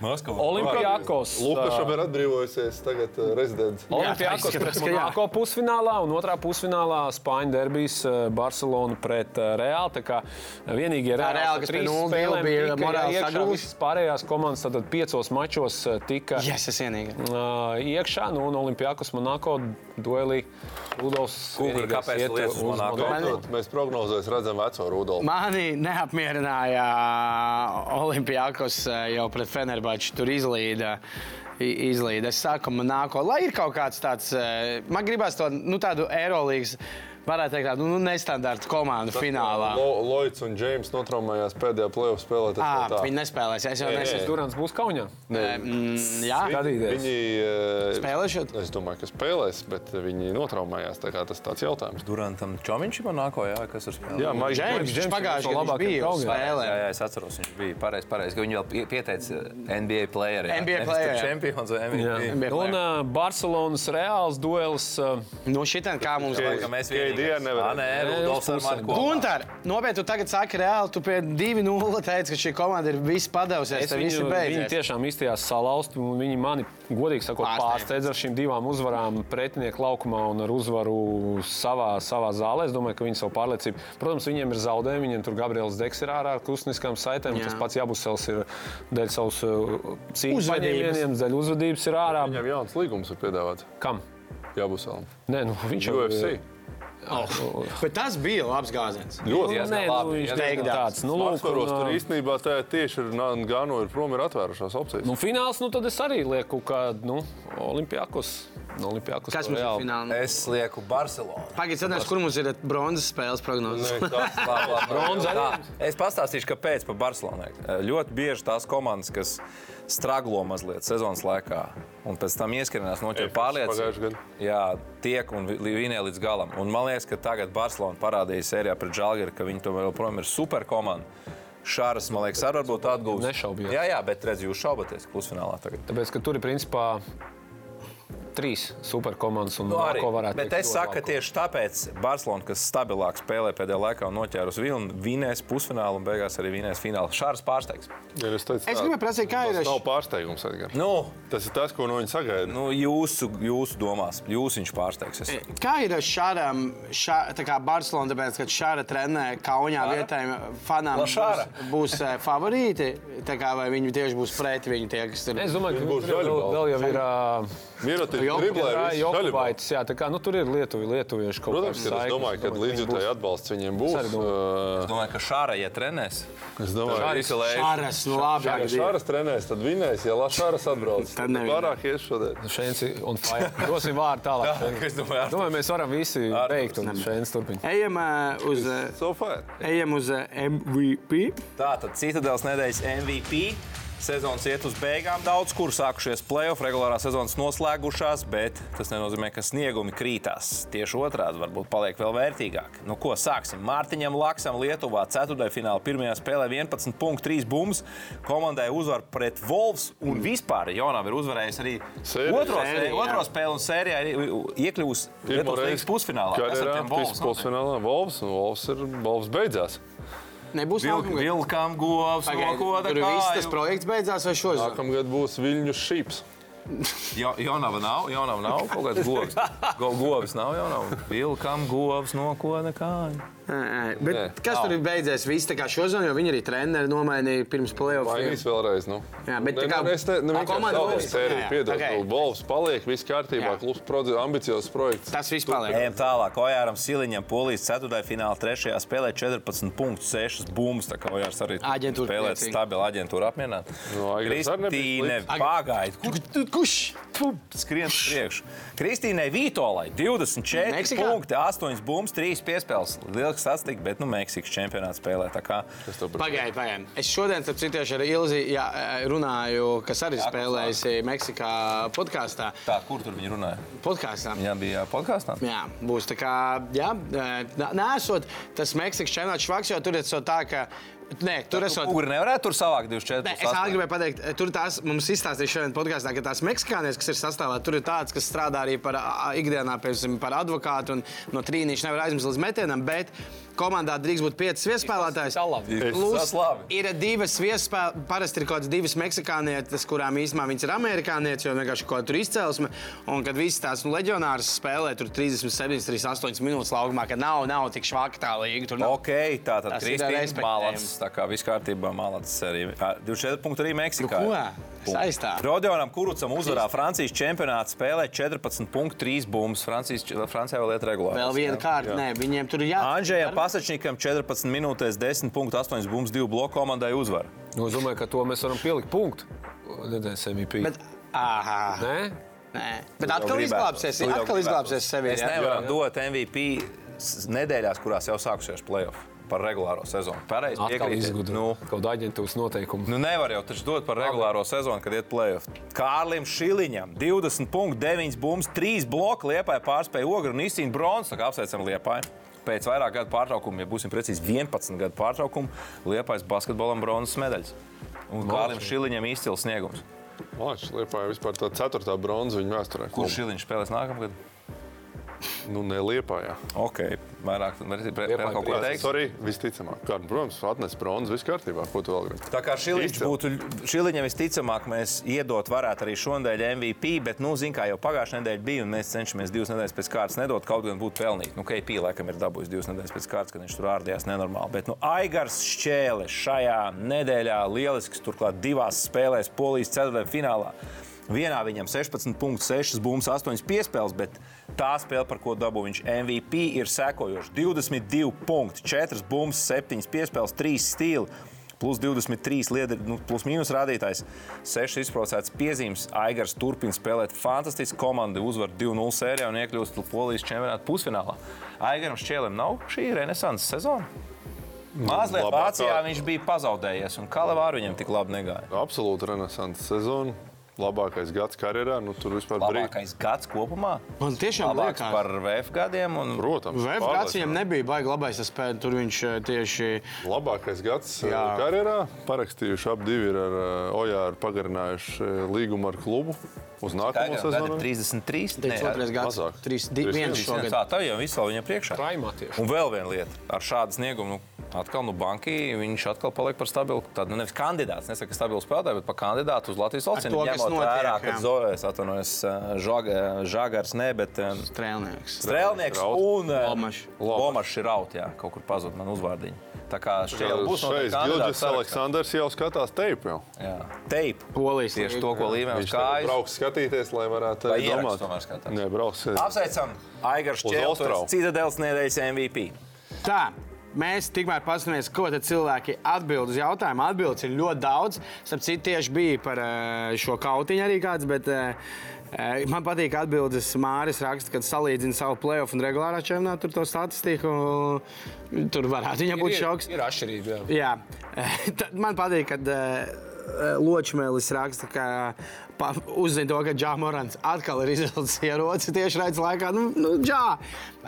Olimpijakos. Lukašam ir atbrīvojusies tagad rezidents. Olimpijakos pret. Monako pusfinālā un otrā pusfinālā Spāņu derbijas Barcelona pret Reāli. Tā kā vienīgie Tā Reāli, kas pie 0-2 bija morāli sagrūst. Visas pārējās komandas tad piecos mačos tika Yes, iekšā. Nu, un Olimpijakos Monako duelī Rudolfs. Kāpēc liec uz Monako? Mēs prognozēs redzam veco Rudolfu. Mani neapmierināja Olimpijākos jau pret Fenerbahču. Tur izlīda. i- Izlīda. Es saku, man nāko, lai ir kaut kāds tāds, eh, man gribās to nu, tādu Eirolandes, varētu teikt, tādu nu, nestandarta komandu finālā. Lo, Lloyds un Džeims notraumējās pēdējā plēsoņa spēlē. tad tā. viņi nespēlēs. Es jau Nē, neesmu. Durants būs Kaunijā. Mm, jā, Skatīties. Viņi eh, Spēlēšot? Es domāju, ka spēlēs, bet viņi notraumējās. tā Tas ir tāds jautājums. Durantam Čomiņš ir Monako, jā, kas ir spēlējis. Jā, Maiks Džeims, Džeims pagājušajā gadā bija spēlēm. Jā, jā, es atceros, viņš bija pareizs. Pareiz, ka viņi vēl pie- pieteica NBA playeru. jā. NBA Nevis player, tur jā. Čempions vai MVP. Un uh, Barcelonas Reāls duels. Uh, Nu, šitien kā mums Ka- vajag. Vienīgais. nevar. Ā, Nē, Rudolfs ar mani kopā. Gunter, nopietni, tu tagad saki reāli, tu pie 2-0 teici, ka šī komanda ir viss padevusies. Es Tev viss ir viņu, viņi beidzies. tiešām izstījās salauzt, un viņi mani, godīgi sakot, Pārsteidz. ar šīm divām uzvarām pretinieku laukumā un ar uzvaru savā, savā zālē. Es domāju, ka viņi savu pārliecību. Protams, viņiem ir zaudējumi. Viņiem tur Gabriels Deks ir ārā ar kustniskām saitēm. Tas pats Jabusels ir dēļ savus uh, cīņas Uzvedības. paņēmieniem, dēļ uzvedības ir ārā. Viņam jauns līgums ir piedāvāts. Kam? Jābūsēlam. Nē, nu, viņš jau UFC. Bet tas bija labs gājiens. Ļoti diezgan nu, labi, viņš diezgan diezgan tāds. Nu, lūk, un, tur īstenībā tā tieši ir Gano ir prom, ir atvērušās opcijas. Nu, fināls, nu, tad es arī lieku, ka nu, Olimpijakos. Nu, Olimpijakos Kas to mums ir finālā? Es lieku Barcelonu. Pagaidiet, skatās, kur mums ir bronzas spēles prognozes. Bronza arī? Es pastāstīšu, kāpēc par Barcelonai. Ļoti bieži tās komandas, kas straglo mazliet sezonas laikā, un pēc tam ieskrienās noķer pagājušajā pārliecību. gadā. Jā, tiek un vi- vinē līdz galam. Un man liekas, ka tagad Barcelona parādīja sērijā pret Žalgiru, ka viņi tomēr joprojām ir superkomanda. Šāras, man liekas, arī varbūt atgūs. Nešaubījos. Jā, jā, bet redz, jūs šaubaties pusfinālā tagad. Tāpēc, ka tur ir principā trīs superkomandas un Nu, arī. Monako varētu Bet teikt es saku, ka tieši tāpēc Barcelona, kas stabilāk spēlē pēdējā laikā un noķēra uz vilnu, vinēs pusfinālu un beigās arī vinēs finālu. Šāds pārsteigs. Ja es teicu, Es tā, gribēju prasīt, kā ir Tas nav pārsteigums. Edgar. Nu, Tas ir tas, ko no viņa sagaida. nu, jūsu, jūsu domās, jūs viņš pārsteigs. Es. Kā ir ar šādām, šā, tā kā Barcelona, tāpēc, ka šāda trenē Kaunijā vietējiem fanām La būs, būs eh, favorīti, tā kā vai viņi tieši būs pret viņu tie, kas tur Es domāju, ka Būs vēl, vēl jau ir uh, Mierotis Jo- driblē, jā, jā, tā kā, nu, tur ir lietuvi, lietuvieši kaut Protams, kādas ka es domāju, ka būs- atbalsts viņiem būs. Es domāju, ka šāra, ja trenēs, Es domāju, ka Šāras, nu labi. Ja jā, Šāras trenēs, tad vinēs, ja Lašāras atbrauc. Tad nevien. Pārāk ies šodien. Šeit ir un fire. Dosim vārdu tālāk. es domāju, Domāju, mēs varam visi beigt un šeit turpināt. Ejam eh, uz, eh, So ejam uz MVP. Tā tad Citadels nedēļas MVP. Sezonas iet uz beigām, daudz kur sākušies playoff, regulārā sezonas noslēgušās, bet tas nenozīmē, ka sniegumi krītās. Tieši otrādi varbūt paliek vēl vērtīgāk. Nu, ko sāksim? Mārtiņam Laksam Lietuvā 4. finālā pirmajā spēlē 11,3 bumbas. Komandai uzvar pret Wolves un vispār Jonam ir uzvarējis arī Sēriju. otro, jā. otro spēli un sērijā iekļuvusi Lietuvas pusfinālā. Kas ar tiem Wolves notiek? pusfinālā. Volvs un Volvs ir Volvs beidzās. Nebūs Vilk, vilkam govs, nokoda Tur viss tas kāju. projekts beidzās vai šos? Nākamgad būs Viļņu šīps. Jo, Jonava nav, Jonava nav kaut kāds govs. Go, govs nav, Jonava. Vilkam govs, nokoda kāju. Nē, bet Nē. kas tur ir beidzies? Viss tā kā šodien, jo viņi arī treneri nomainīja pirms playoffs. Mainīs vēlreiz. Nu. Jā, bet ne, tā kā- ne, es ne, ne vienkārši komanda Wolves. jā. piedod, Ok. nu, Wolves paliek, viss kārtībā, klubs, ambiciozs projekts. Tas viss paliek. Ejam tālāk. Ojāram Siliņam polijas ceturtajā finālā trešajā spēlē 14,6 bumbas. Tā kā Ojārs arī Aģentūra spēlē priecīga. stabili aģentūra apmierināta. Nu, Kristīne slikts. pagaid. Kur Kurš? skrien priekš? Kristīnai Vītolai 24 Meksikā? punkti, 8 bumbas, 3 piespēles. Liels sastāvs, bet nu Meksikas čempionāts spēlē. Pagaidiet, pagaidiet. Es šodien, starp citu, ar Ilzi jā, runāju, kas arī spēlējusi Meksikā podkāstā. tā, kur tur viņi runāja? Podkāstā. Viņam bija podkāstā. Jā, būs tā kā, jā, nē, nesot tas Meksikas čempionāts švaks, jo tur ir tā, ka, nē, tur esot. Kur nevarētu tur savākt 24? Nē, es gribēju pateikt, tur tās mums izstāstīja šodien podkāstā, ka tās meksikānietes, kas ir sastāvā, tur ir tādas, kas strādā arī par ikdienā, piemēram, par advokātu un no trīnīša nevar aizmest līdz metienam, bet komandā drīkst būt piecas viespēlētājas. Salabi. Plus ir divas viespēlētājas, parasti ir kaut kādas divas meksikānietes, kurām īstenībā viņas ir amerikānietes, jo vienkārši kaut kā tur izcelsme. Un kad visas tās nu, leģionāras spēlē, tur 37, 38 minūtes laukumā, kad nav, nav tik švaka tā līga. Tur nav. Ok, tā tad Kristīna. Malats. Tā kā viss kārtībā, Malats arī. Ā, 24 punkti arī Meksikā. Nu, ko? Saistā. Rodionam Kurucam uzvarā Francijas čempionātā spēlē 14,3 bumbas. Francijas, Francijā vēl iet regulāri. Vēl viena kārta, nē, viņiem tur ir jā. Andrzejam Pasačnikam 14 minūtēs 10,8 bumbas, 2 bloku komandai uzvara. Nu, es domāju, ka to mēs varam pielikt punktu. Nedēļas MVP. Bet, aha, Nē? nē. Bet atkal izglābsies, atkal izglābsies sevi. Es jā? nevaru dot MVP nedēļās, kurās jau sākusies playoff par regulāro sezonu. Pareizi izgudro Nu, kaut kādu aģentūras noteikumu. Nu, nevar jau taču dot par regulāro sezonu, kad iet plēsoņā. Kārlim Šiliņam 20,9 bumbas, 3 bloki liepāja pārspēja ogru un. Tā kā apsveicam liepāju. Pēc vairāk gadu pārtraukuma, ja būsim precīzi 11 gadu pārtraukuma, liepājas basketbolam bronzas medaļas. Un Kārlim Šiliņam izcils sniegums. Mākslinieks liepāja vispār tā ceturtā bronza viņa vēsturē. Kurš Šiliņš spēlēs nākamgad? Nu, neliepājā. Ok, vairāk vēl kaut ko teikt. Sorry, visticamāk. Kā, protams, atnes bronzu, viss kārtībā. Ko tu vēl gribi? Tā kā Šiliņš būtu, Šiliņam visticamāk, mēs iedot varētu arī šonadēļ MVP, bet, nu, zin kā jau pagājušajā nedēļā bija, un mēs cenšamies divas nedēļas pēc kārtas nedot, kaut gan būtu pelnīt. Nu, KP laikam ir dabūjis divas nedēļas pēc kārtas, kad viņš tur ārdījās nenormāli. Bet, nu, Aigars Šķēle šajā nedēļā lielisks, turklāt divās spēlēs Polijas ceturtajā finālā. Vienā viņam 16,6 bumbas, 8 piespēles, bet tā spēle, par ko dabū viņš MVP, ir sekojoša. 22 punkti, 4 bumbas, 7 piespēles, 3 stili. Plus 23 lietotājs, nu, plus mīnus rādītājs, 6 izprovocētas piezīmes. Aigars turpina spēlēt fantastiski. Komanda uzvar 2-0 sērijā un iekļūst Polijas čempionāta pusfinālā. Aigaram šķēlim nav šī renesanses sezona. Mazliet labākā- Vācijā viņš bija pazaudējies, un Kalevāru viņam tik labi negāja. Absolūti renesanses sezona. Labākais gads karjerā. Nu, tur vispār brīd. Labākais gads kopumā. Man tiešām Labāks liekas, par VF gadiem. Un... Protams. VF gads viņam nebija baigi labais spēle. Tur viņš eh, tieši. Labākais gads Jā. Jā. karjerā. Parakstījuši ap divi ir ar uh, Ojāru pagarinājuši līgumu ar klubu uz nākamo sezonu. 33. Teiks, otrais gads. mazāk. Trīs, di, Trīs viens viens. šogad. Tā, tā jau viss vēl viņam priekšā. Raimā tieši. Un vēl viena lieta. Ar šādu sniegumu, nu, atkal nu, banki, viņš atkal paliek par stabilu. Tādu nu, nevis kandidāts, nesaka stabilu spēlētāju, bet par kandidātu uz Latvijas valsts. kas notiek, jā. Zojas atvainojas Žag- Žagars, ne, bet um, Strēlnieks. Strēlnieks un Lomašs. Ir raut, jā, kaut kur pazud man uzvārdiņu. Tā kā šeit jau būs Gilģis. Aleksandrs jau skatās teipu. Jau. Jā. Teipu. Polijas Tieši to, ko tagad kājas. brauks skatīties, lai varētu ierakstu domāt. Nē, brauks. Apsveicam Ostravu. Čeltors, Citadels nedēļas MVP. Tā. Mēs tikmēr paskatāmies, ko cilvēki atbild uz jautājumu. Atbildes ir ļoti daudz. Starp citu, tieši bija par eh, šo kautiņu arī kāds. Bet, eh, Man patīk atbildes. Māris raksta, kad salīdzina savu playoff un regulārā čempionātu to statistiku. Tur varētu viņam būt Ir- šoks. Ir atšķirība. Jā. Jā, man patīk, kad uh, Ločmēlis raksta, ka uzzina to, ka Džāmorans atkal ir izvilcis ieroci tieši redzes laikā. Nu, nu, džā.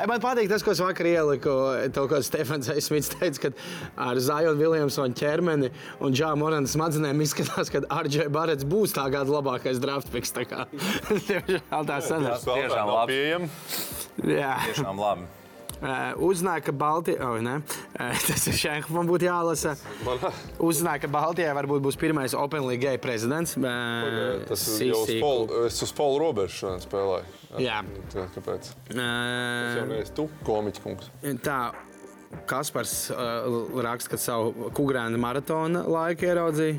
Man patīk tas, ko es vakar ieliku. To, ko Stefans Smits teica, kad ar Zaju un Viljamsonu ķermeni un Džāmorans smadzenēm izskatās, ka RJ Barets būs tā gada labākais draft picks. Tā kā Tiešām tā sanāk. Tiešām nav labi. Jā. Tiešām labi. Uh, uzzināja, ka Baltijā, oh, ne, uh, tas ir šeit, man būtu jālasa. Uzzināja, ka Baltijā varbūt būs pirmais Open League gay prezidents. Uh, Tas ir jau uz polu, es uz polu robežu šodien spēlēju. Jā. Tā, kāpēc? Tas jau neesi tu, komiķis kungs. tā. Kaspars uh, raksta, ka savu kukurēnu maratona laiku ieraudzīja.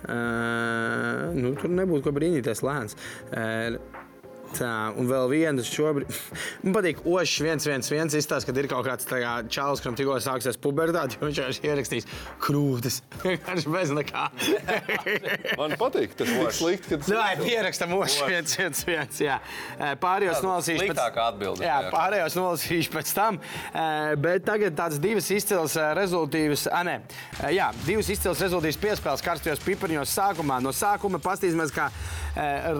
Uh, nu, tur nebūtu ko brīnīties, lēns. Uh, Tā, un vēl viens šobrīd. Man patīk, Ošs viens, viens, viens izstāsta, ka ir kaut kāds kā, čalis, kuram tikko sāksies pubertāte, jo viņš vienkārši ierakstīs krūtis. Viņš bez nekā. Man patīk, tas ir slikti. Kad... Jā, pierakstam Ošs viens, viens, viens. Jā. Pārējos nolasīšu pēc atbilde. Jā, pārējos nolasīšu pēc tam. Bet tagad tādas divas izcils eh, rezultātus. Nē, jā, divas izcils rezultātus piespēles karstajos piparņos sākumā. No sākuma paskatīsimies, kā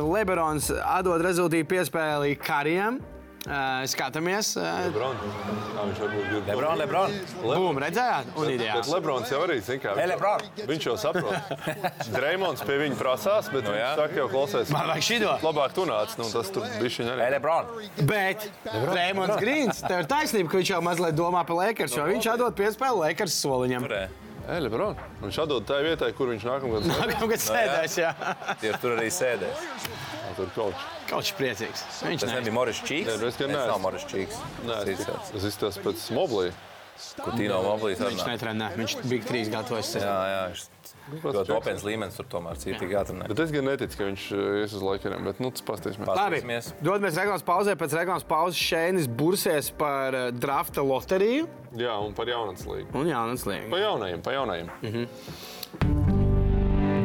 Lebrons atdod rezultātu piespēli Karijam. Eh, Skatāmies. Lebron. Viņš varbūt grib. Lebron, Lebron. Bum, redzējāt? Un Bet ideāls. Lebrons jau arī zina, kā Hey, Lebron. viņš jau saprot. Dreimons pie viņa prasās, bet Nu, viņš jā. saka, jau klausies. Man vajag šito. Labāk tu nāc, nu tas tur bija viņa Hey, arī. Lebron. Bet Rēmons Grīns, tev ir taisnība, ka viņš jau mazliet domā par Lakers, jo viņš atdod piespēli Lakers soliņam. Turē. Ej, Lebron. Viņš atdod tai vietai, kur viņš nākamgad strādās. Nākamgad sēdēs, jā. Tie tur arī sēdēs. Tur kaut kas. Kaut kas priecīgs. Viņš Tas ne. nebija Moris Čīks. Nē, es gan Tas neesmu. nav Moris Čīks. Nē, Tas ir tas izskatās pēc moblī. Kur Tino Moblīs Viņš runā. netrenē, viņš Big 3 gatavojas. Jā, jā, viņš ļoti nopietns līmenis tur tomēr cītīgi jāatrunā. Bet es gan neticu, ka viņš eh, ies uz laikiem, bet nu tas pastāstīsimies. Labi, dodamies reklāmas pauzē. Pēc reklāmas pauzes Šēnis bursies par eh, drafta loteriju Jā, un par jaunatnes līgu. un Jānis Līniju. Pa jaunajiem, pa jaunajiem.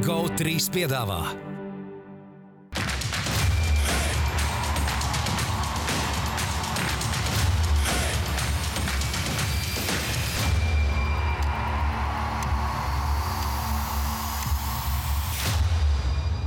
GO3 piedāvā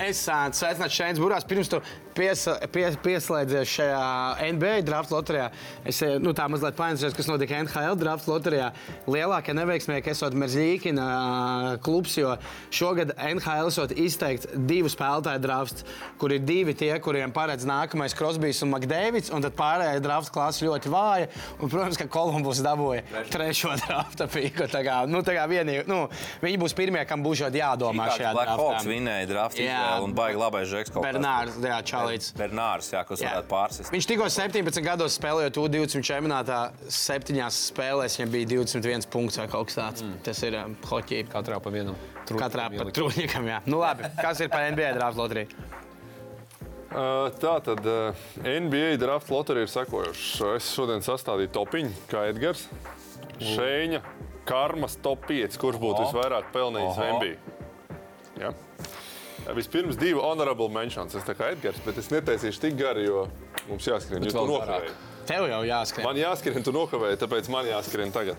Es sveicinātu Šēns Burās. Pirms tu pies, pies, pieslēdzies šajā NBA draft loterijā, es nu, tā mazliet painteresējos, kas notika NHL draft loterijā. Lielākie neveiksmieki esot Merzlīkina klubs, jo šogad NHL esot izteikts divu spēlētāju drafts, kur ir divi tie, kuriem paredz nākamais Krosbijs un Makdēvids, un tad pārējā drafta klase ļoti vāja. Un, protams, ka Kolumbus dabūja trešo drafta pīku. Tā kā, nu, tā kā vienīgi, nu, viņi būs pirmie, kam būs jādomā šajā Black Hawks draftā. vinēja draftu Jā. izvēli un baigi labais žeks. Bernārs, jā, Čalīts. Bernārs, jā, kas varētu pārsist. Viņš tikko 17 gados spēlēja U20 čempionātā. Septiņās spēlēs viņam bija 21 punkts vai kaut kas tāds. Mm. Tas ir um, hockey. Katrā pa vienam. Katrā pat trūkam, jā. Nu labi, kas ir par NBA drāmas loteriju? Uh, Tā tad uh, NBA draft loterija ir sekojoša. Es šodien sastādīju topiņu, kā Edgars. Šēņa, karmas top 5, kurš būtu Oho. visvairāk pelnījis Oho. NBA. Ja? Vispirms divi honorable mentions. Es tā kā Edgars, bet es netaisīšu tik gari, jo mums jāskrien. Tu vēl nokavēji. Tev jau jāskrien. Man jāskrien, tu nokavēji, tāpēc man jāskrien tagad.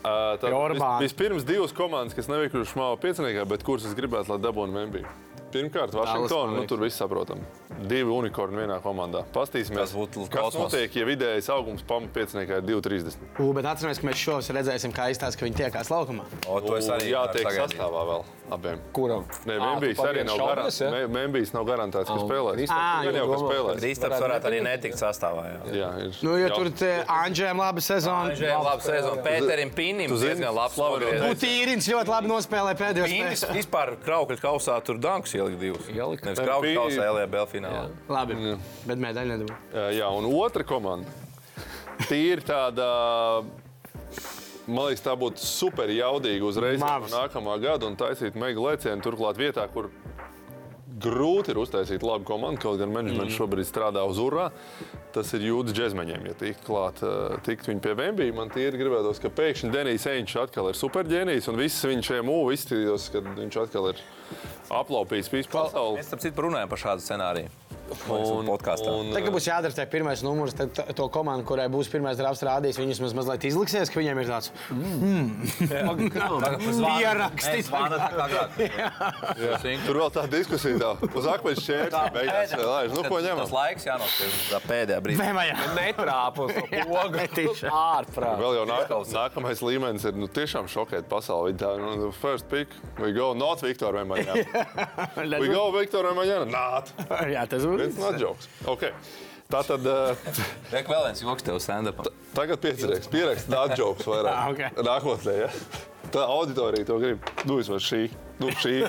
Uh, Pie Orbāna. vis, vispirms divas komandas, kas neveikušas māju pieciniekā, bet kuras es gribētu, lai dabūtu MB. Pirmkārt, Vašingtona, nu, tur viss saprotam. Divi unikorni vienā komandā. Pastīsimies, kas kosmos. notiek, ja vidējais augums pamatā pieciniekā ir 2,30. U, bet atcerieties, ka mēs šos redzēsim, kā izstāsta, ka viņi tiekās laukumā. O, to es arī jātiek sastāvā vēl abiem. Kuram? Nē, Membijs arī nav garants. ja? Membijs nav garantēts, ka spēlēs. Gan jau, spēlēs. Kristaps varētu arī netikt sastāvā. Jā. Jā, ir. Nu, jo tur Anģēlam laba sezona. Viņš ir labi sezona. Pēterim zini, diezgan labs. Putīrins ļoti labi nospēlēja pēdējo Pīnis spēli. vispār kraukļu kausā tur dankus ielika divus. Ielika. Nevis kraukļu Pīni- kausā LBL finālā. Labi, bet medaļu nedabū. Jā, Jā, un otra komanda. Tīri tāda, man liekas, tā būtu super jaudīga uzreiz Mavs. nākamā gada un taisīt mega lēcienu turklāt vietā, kur grūti ir uztaisīt labu komandu. Kaut gan menedžments šobrīd strādā uz urā. Tas ir jūtas džekmeņiem. Ja tikt klāt, eh, tikt viņi pie Vembija, man tīri gribētos, ka pēkšņi Denijs Eņš atkal ir superģēnijs un viss viņš šajā mūžā izskatītos, ka viņš atkal ir aplaupījis visu pasauli. Mēs tam citu runājam par šādu scenāriju. Un, podkāstā. un, Tagad būs jādara tā pirmais numurs, tad to komandu, kurai būs pirmais drafts rādījis, viņus maz, mazliet izliksies, ka viņiem ir tāds pierakstīt. Tur vēl tā diskusija, tā uz akmeņa šķērta beigās. Nu, ko Tas ņemam? laiks jānospēj tā pēdējā brīdī. Pogu. netīšām. Ārprāt. Vēl jau nākamais, līmenis ir nu, tiešām šokēt pasauli. Tā, nu, first pick, we go not Viktor Vemaņā. We go Viktor Vemaņā. Not. Jā, tas būs. Not jokes. Okay. Tā tad uh, Reik vēl viens joks tev stand-up. tagad piecinieks. Pierakst jokes vairāk. Ah, ok. Nākotnē, ja? Tā auditorija to grib. Nu, vismaz šī. Nu, šī.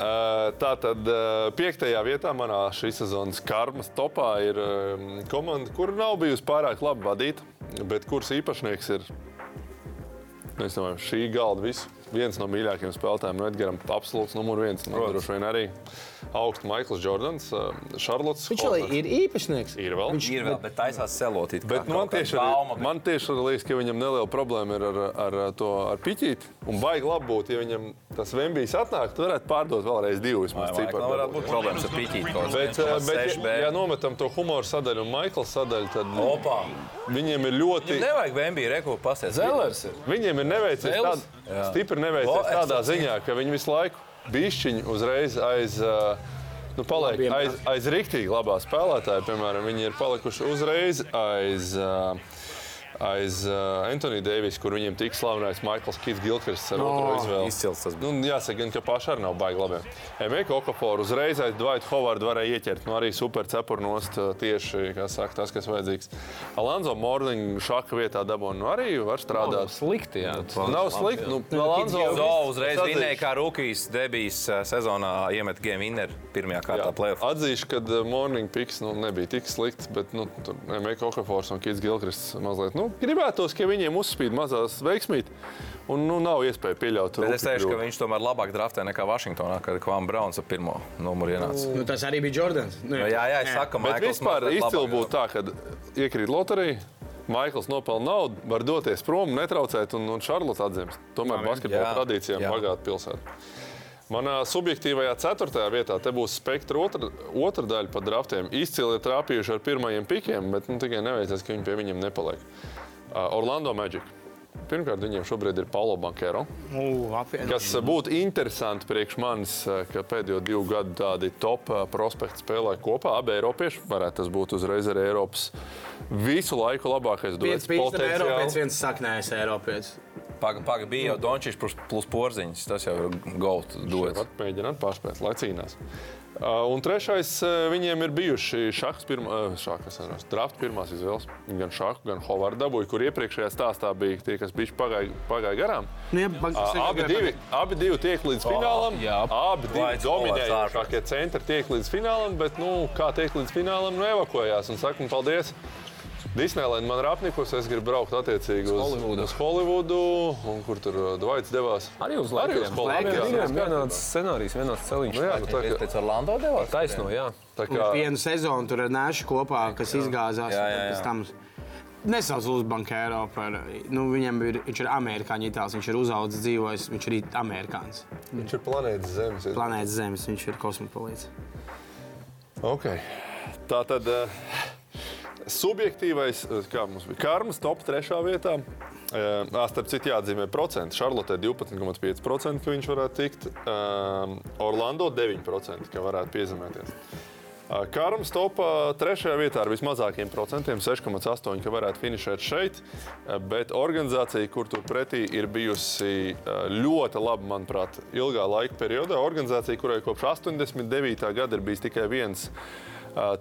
Uh, Tā tad uh, piektajā vietā manā šīs sezonas karmas topā ir um, komanda, kur nav bijusi pārāk labi vadīta, bet kuras īpašnieks ir nu, es domāju, šī galda viss. Viens no mīļākajiem spēlētājiem, no Edgara, absolūts numur viens. Man droši vien arī augsts Maikls Jordans, Šarlots. Viņš jau ir īpašnieks. Ir vēl. Ir vēl, bet taisās selotīt. Bet man tieši, arī, man tieši liekas, ka viņam neliela problēma ir ar, ar, to ar piķīti. Un baigi labi būtu, ja viņam tas Vembijs atnāk, tad varētu pārdot vēlreiz divus. vismaz ciparu Man varētu būt problēmas ar kaut Bet, bet 1,6 B. ja, ja nometam to humoru sadaļu un Maikla sadaļu, tad Opā. viņiem ir ļoti. Nevajag Vembiju reku pasties. Zelers ir. Viņiem ir neveicies tād, stipri neveicies tādā ziņā, ka viņi visu laiku bišķiņi uzreiz aiz. Nu, paliek aiz, aiz rīktīgi labā spēlētāja. Piemēram, viņi ir palikuši uzreiz aiz, uh, aiz uh, Antonija Deivisa, kur viņiem tik slavenais Maikls Kits Gilkrists ar otro izvēli. Izcils tas Nu, jāsaka, gan, ka paši arī nav baigi labi. Emīļa Okaforu uzreiz aiz Dvaitu Hovardu varēja ieķert. Nu, arī super cepurnost tieši kā saka, tas, kas vajadzīgs. Alonso Morning šāka vietā dabūna. Nu, arī var strādāt. Slikti, jā. Nav slikti. Nu, Alonso Zo uzreiz vinēja, kā rookies debijas eh, sezonā iemet game winner pirmajā kārtā playoff. Atzīšu, ka Morning Picks nu, nebija tik slikts, bet nu, tur Emīļa Okafors un Kits Gilkrists mazliet nu, gribētos, ka viņiem uzspīd mazās veiksmīt. Un nu, nav iespēja pieļaut to. Bet es teikšu, ka viņš tomēr labāk draftē nekā Vašingtonā, kad Kvam Brauns ar pirmo numuru ienāca. Nu, tas arī bija Jordans. Nu, Nu, jā, jā, es saku, Maikls vispār izcili būtu tā, ka iekrīt loterija. Maikls nopelna naudu, var doties prom, netraucēt, un, un Šarlots atzīst. Tomēr basketbola Jā, tradīcijām jā. bagāta pilsēta. Manā subjektīvajā ceturtajā vietā te būs spektra otra, otra daļa par draftiem. Izcili ir trāpījuši ar pirmajiem pikiem, bet nu, tikai neveicās, ka viņi pie viņiem nepaliek. Uh, Orlando Magic. Pirmkārt, viņiem šobrīd ir Paulo Bankero. Kas būtu interesanti priekš manis, eh, ka pēdējo divu gadu tādi top eh, prospekti spēlē kopā. Abi Eiropieši varētu tas būt uzreiz arī Eiropas visu laiku labākais duets. pīkstams Potenciāli. Eiropietis, viens saknējs Eiropietis. Paga, paga bija jau Dončits plus, plus porziņš. Tas jau ir. Vat Mēģināt pārspēt, lai cīnās. Uh, un trešais, uh, viņiem ir bijuši šachs, pirmā, uh, šachs, draft pirmās izvēles. Gan šahu, gan Hovardu dabūju, kur iepriekšējā stāstā bija tie, kas bija pagājuši pagāj garām. Nu, ja, bank- Uh, abi, divi, abi divi tiek līdz finālam. jā. abi divi dominējošākie centri tiek līdz finālam, bet nu, kā tiek līdz finālam, nu evakuējās. Un saka, nu, paldies! Disneylanda man ir apnikusi. Es gribu braukt attiecīgi uz Holivudu. Uz Holivudu un kur tur uh, Dvaits devās. Arī uz uz Holivudu. jā. Viņiem vienāds scenārijs, vienāds celiņš. Nu, jā, nu, tā, kā, Pēc Orlando devās? Taisno, jā. tā kā, Vienu sezonu tur ar Nēšu kopā, kas izgāzās. Jā, jā, jā. Nesauc Lūdzu Bankēro par. Nu, viņam ir, viņš ir amerikāņu itālis, viņš ir uzaugusi, dzīvojis, viņš ir amerikānis. viņš ir planētas Zemes. ir. Planētas Zemes, viņš ir kosmopolīts. Okay. Tā tad uh, subjektīvais, eh, kā mums bija karmas, top 3. vietā. Uh, starp citu, jāatzīmē procenti. Šarlotē 12,5% ka viņš varētu tikt. Uh, Orlando 9% ka varētu piezemēties. Uh, Karams topā trešajā vietā ar vismazākiem procentiem, 6,8%, ka varētu finišēt šeit. Bet organizācija, kur tur pretī ir bijusi ļoti laba, manuprāt, ilgā laika periodā, organizācija, kurai kopš 89. gada ir bijis tikai viens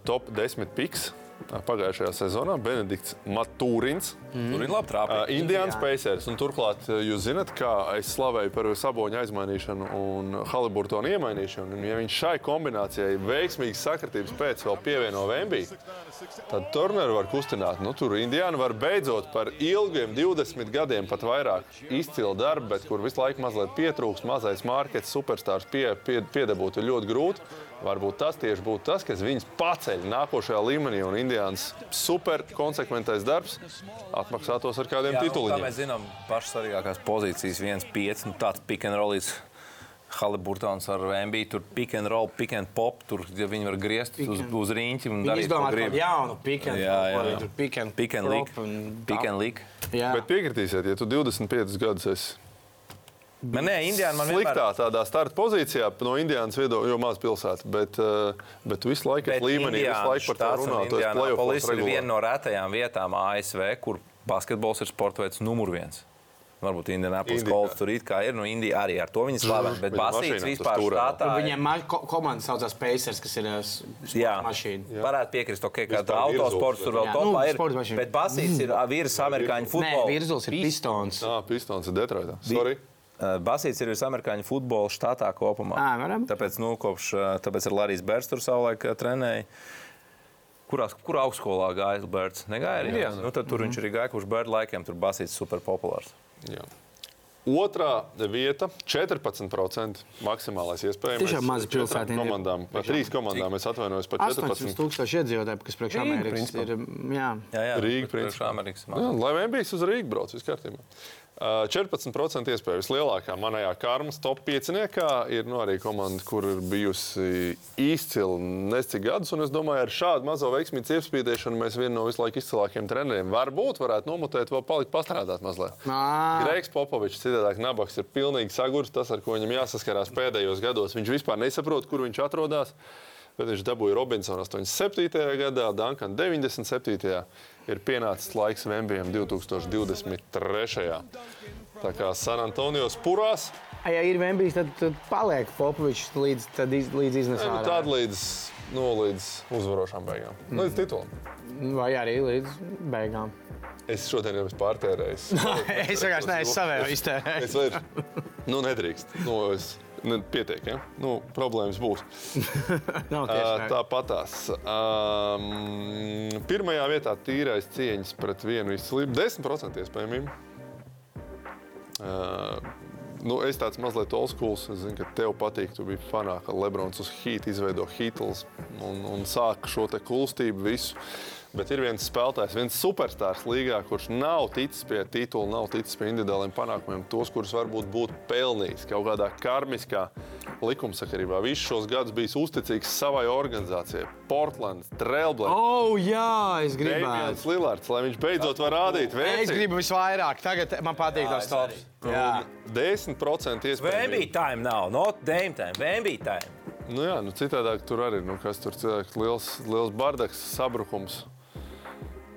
top 10 piks. Pagājušajā sezonā Benedikts Matūrins, Tur ir labi uh, trāpīt. Indiāns Pacers. Un Turklāt, uh, jūs zināt, kā es slavēju par saboņu aizmainīšanu un Haliburtonu iemainīšanu. Un, ja viņš šai kombinācijai veiksmīgas sakritības pēc vēl pievieno Vembiju, tad Turneru var kustināt. Nu, tur Indiāna var beidzot par ilgiem 20 gadiem, pat vairāk izcilu darbu, bet kur visu laiku mazliet pietrūkst, mazais markets, superstarps pie, pie, piedabūt ir ļoti grūti. Varbūt tas tieši būtu tas, kas viņus paceļ nākošajā līmenī, un Indiāns super konsekventais darbs atmaksātos ar kādiem Jā, nu, kā tituliem. mēs zinām, pašas svarīgākās pozīcijas, viens pieci, nu, tāds pick and rollīts. Haliburtons ar MB, tur pick and roll, pick and pop, tur ja viņi var griezt uz, and- uz rīņķi un darīt, izdomā grib. jaunu pikan. Jā, jā, jā. Pikan, Pick and lick. Pick and lick. Jā. Bet piekritīsiet, ja tu 25 gadus esi Man nē, Indijā man vienmēr... sliktā tādā starta pozīcijā, no Indijas viedokļa, jo maz pilsēta, bet, eh, bet visu laiku esi līmenī, visu laiku par to runā. Tu esi Indianapolis ir viena no retajām vietām ASV, kur basketbols ir sporta veids numur viens. Varbūt Indianapolis. Colts tur it kā ir, nu Indija arī ar to viņi slavena, bet basīts vispār štātā. ir- Viņiem ko komanda saucās Pacers, kas ir s- Jā, mašīna. varētu piekrist, ok, ka autosports tur vēl Jā, topā nu, ir. Bet basīts ir vīrs amerikāņu Nē, futbola. virzulis ir pistons. Ah, Pistons ir Detroitā. Sorry. Uh, Basīts ir visamerikāņu futbola štatā kopumā. Varam. Tāpēc, nu, kopš, uh, tāpēc ir Larijs Bērns tur savulaik uh, trenēja. Kurā, kurā augstskolā gāja Bērns? Negāja arī. Jā. Nu, tad tur viņš arī gāja, kurš bērnu laikiem tur basīts super populārs. Jā. Otrā vieta - 14% maksimālais iespējams. Tiešām maza pilsēta. Komandām, par trīs komandām es atvainojos par 18 14. tūkstoši iedzīvotāji, kas priekš Amerikas ir. Jā. Jā, jā. Rīga, priekš principā. Amerikas. Jā, lai vien bijis uz Rīgas brauc, viss kārtībā. Uh, 14% iespēja vislielākā manējā karmas top 5 ir nu, arī komanda, kur ir bijusi izcila nescik gadus. Es domāju, ar šādu mazo veiksmīgu iespīdēšanu mēs vienu no laiku izcilākajiem treneriem varbūt varētu nomutēt, vēl palikt pastrādāt mazliet. Greigs Popovičs, citādāk Nabaks, ir pilnīgi sagurs. Tas, ar ko viņam jāsaskarās pēdējos gados, viņš vispār nesaprot, kur viņš atrodas. Bet viņš dabūja Robinsonu 87. gadā, Dunkanu 97. Ir pienācis laiks Vembijam 2023. Tā kā San Antonio spurās, A, Ja ir Vembijs, tad, tad paliek Popovičs līdz, tad iz, līdz nu, iznesām. tāda līdz, nu, līdz uzvarošām beigām, līdz titulam. Vai arī līdz beigām. Es šodien jau esmu pārtērējis. es vienkārši neesmu savēju iztērējis. Es vairs nu, nedrīkst. Nu, es, ne, pietiek, ja? nu, problēmas būs. Nav tieši tā. Tāpatās. Um, pirmajā vietā tīrais cieņas pret vienu izcīlību - 10% iespējamība. Uh, nu, es tāds mazliet old school. Es zinu, ka tev patīk. Tu biji fanā, ka Lebrons uz hīta izveido hītls un, un sāk šo te kulstību visu. Bet ir viens spēlētājs, viens superstarps līgā, kurš nav ticis pie titula, nav ticis pie individuāliem panākumiem, tos, kurus varbūt būtu pelnījis kaut kādā karmiskā likumsakarībā. Visus šos gadus bijis uzticīgs savai organizācijai, Portlands, Trailblazers. Oh, jā, es Dēmijans gribētu. Lillards, lai viņš beidzot var rādīt Es vērtību. gribu visvairāk. Tagad man patīk tas tops. Jā. 10% Vēmbī iespējams. time nav, not dame time, vēmbī time. Nu jā, nu citādāk tur arī, nu kas tur cilvēks, liels, liels bardaks, sabrukums.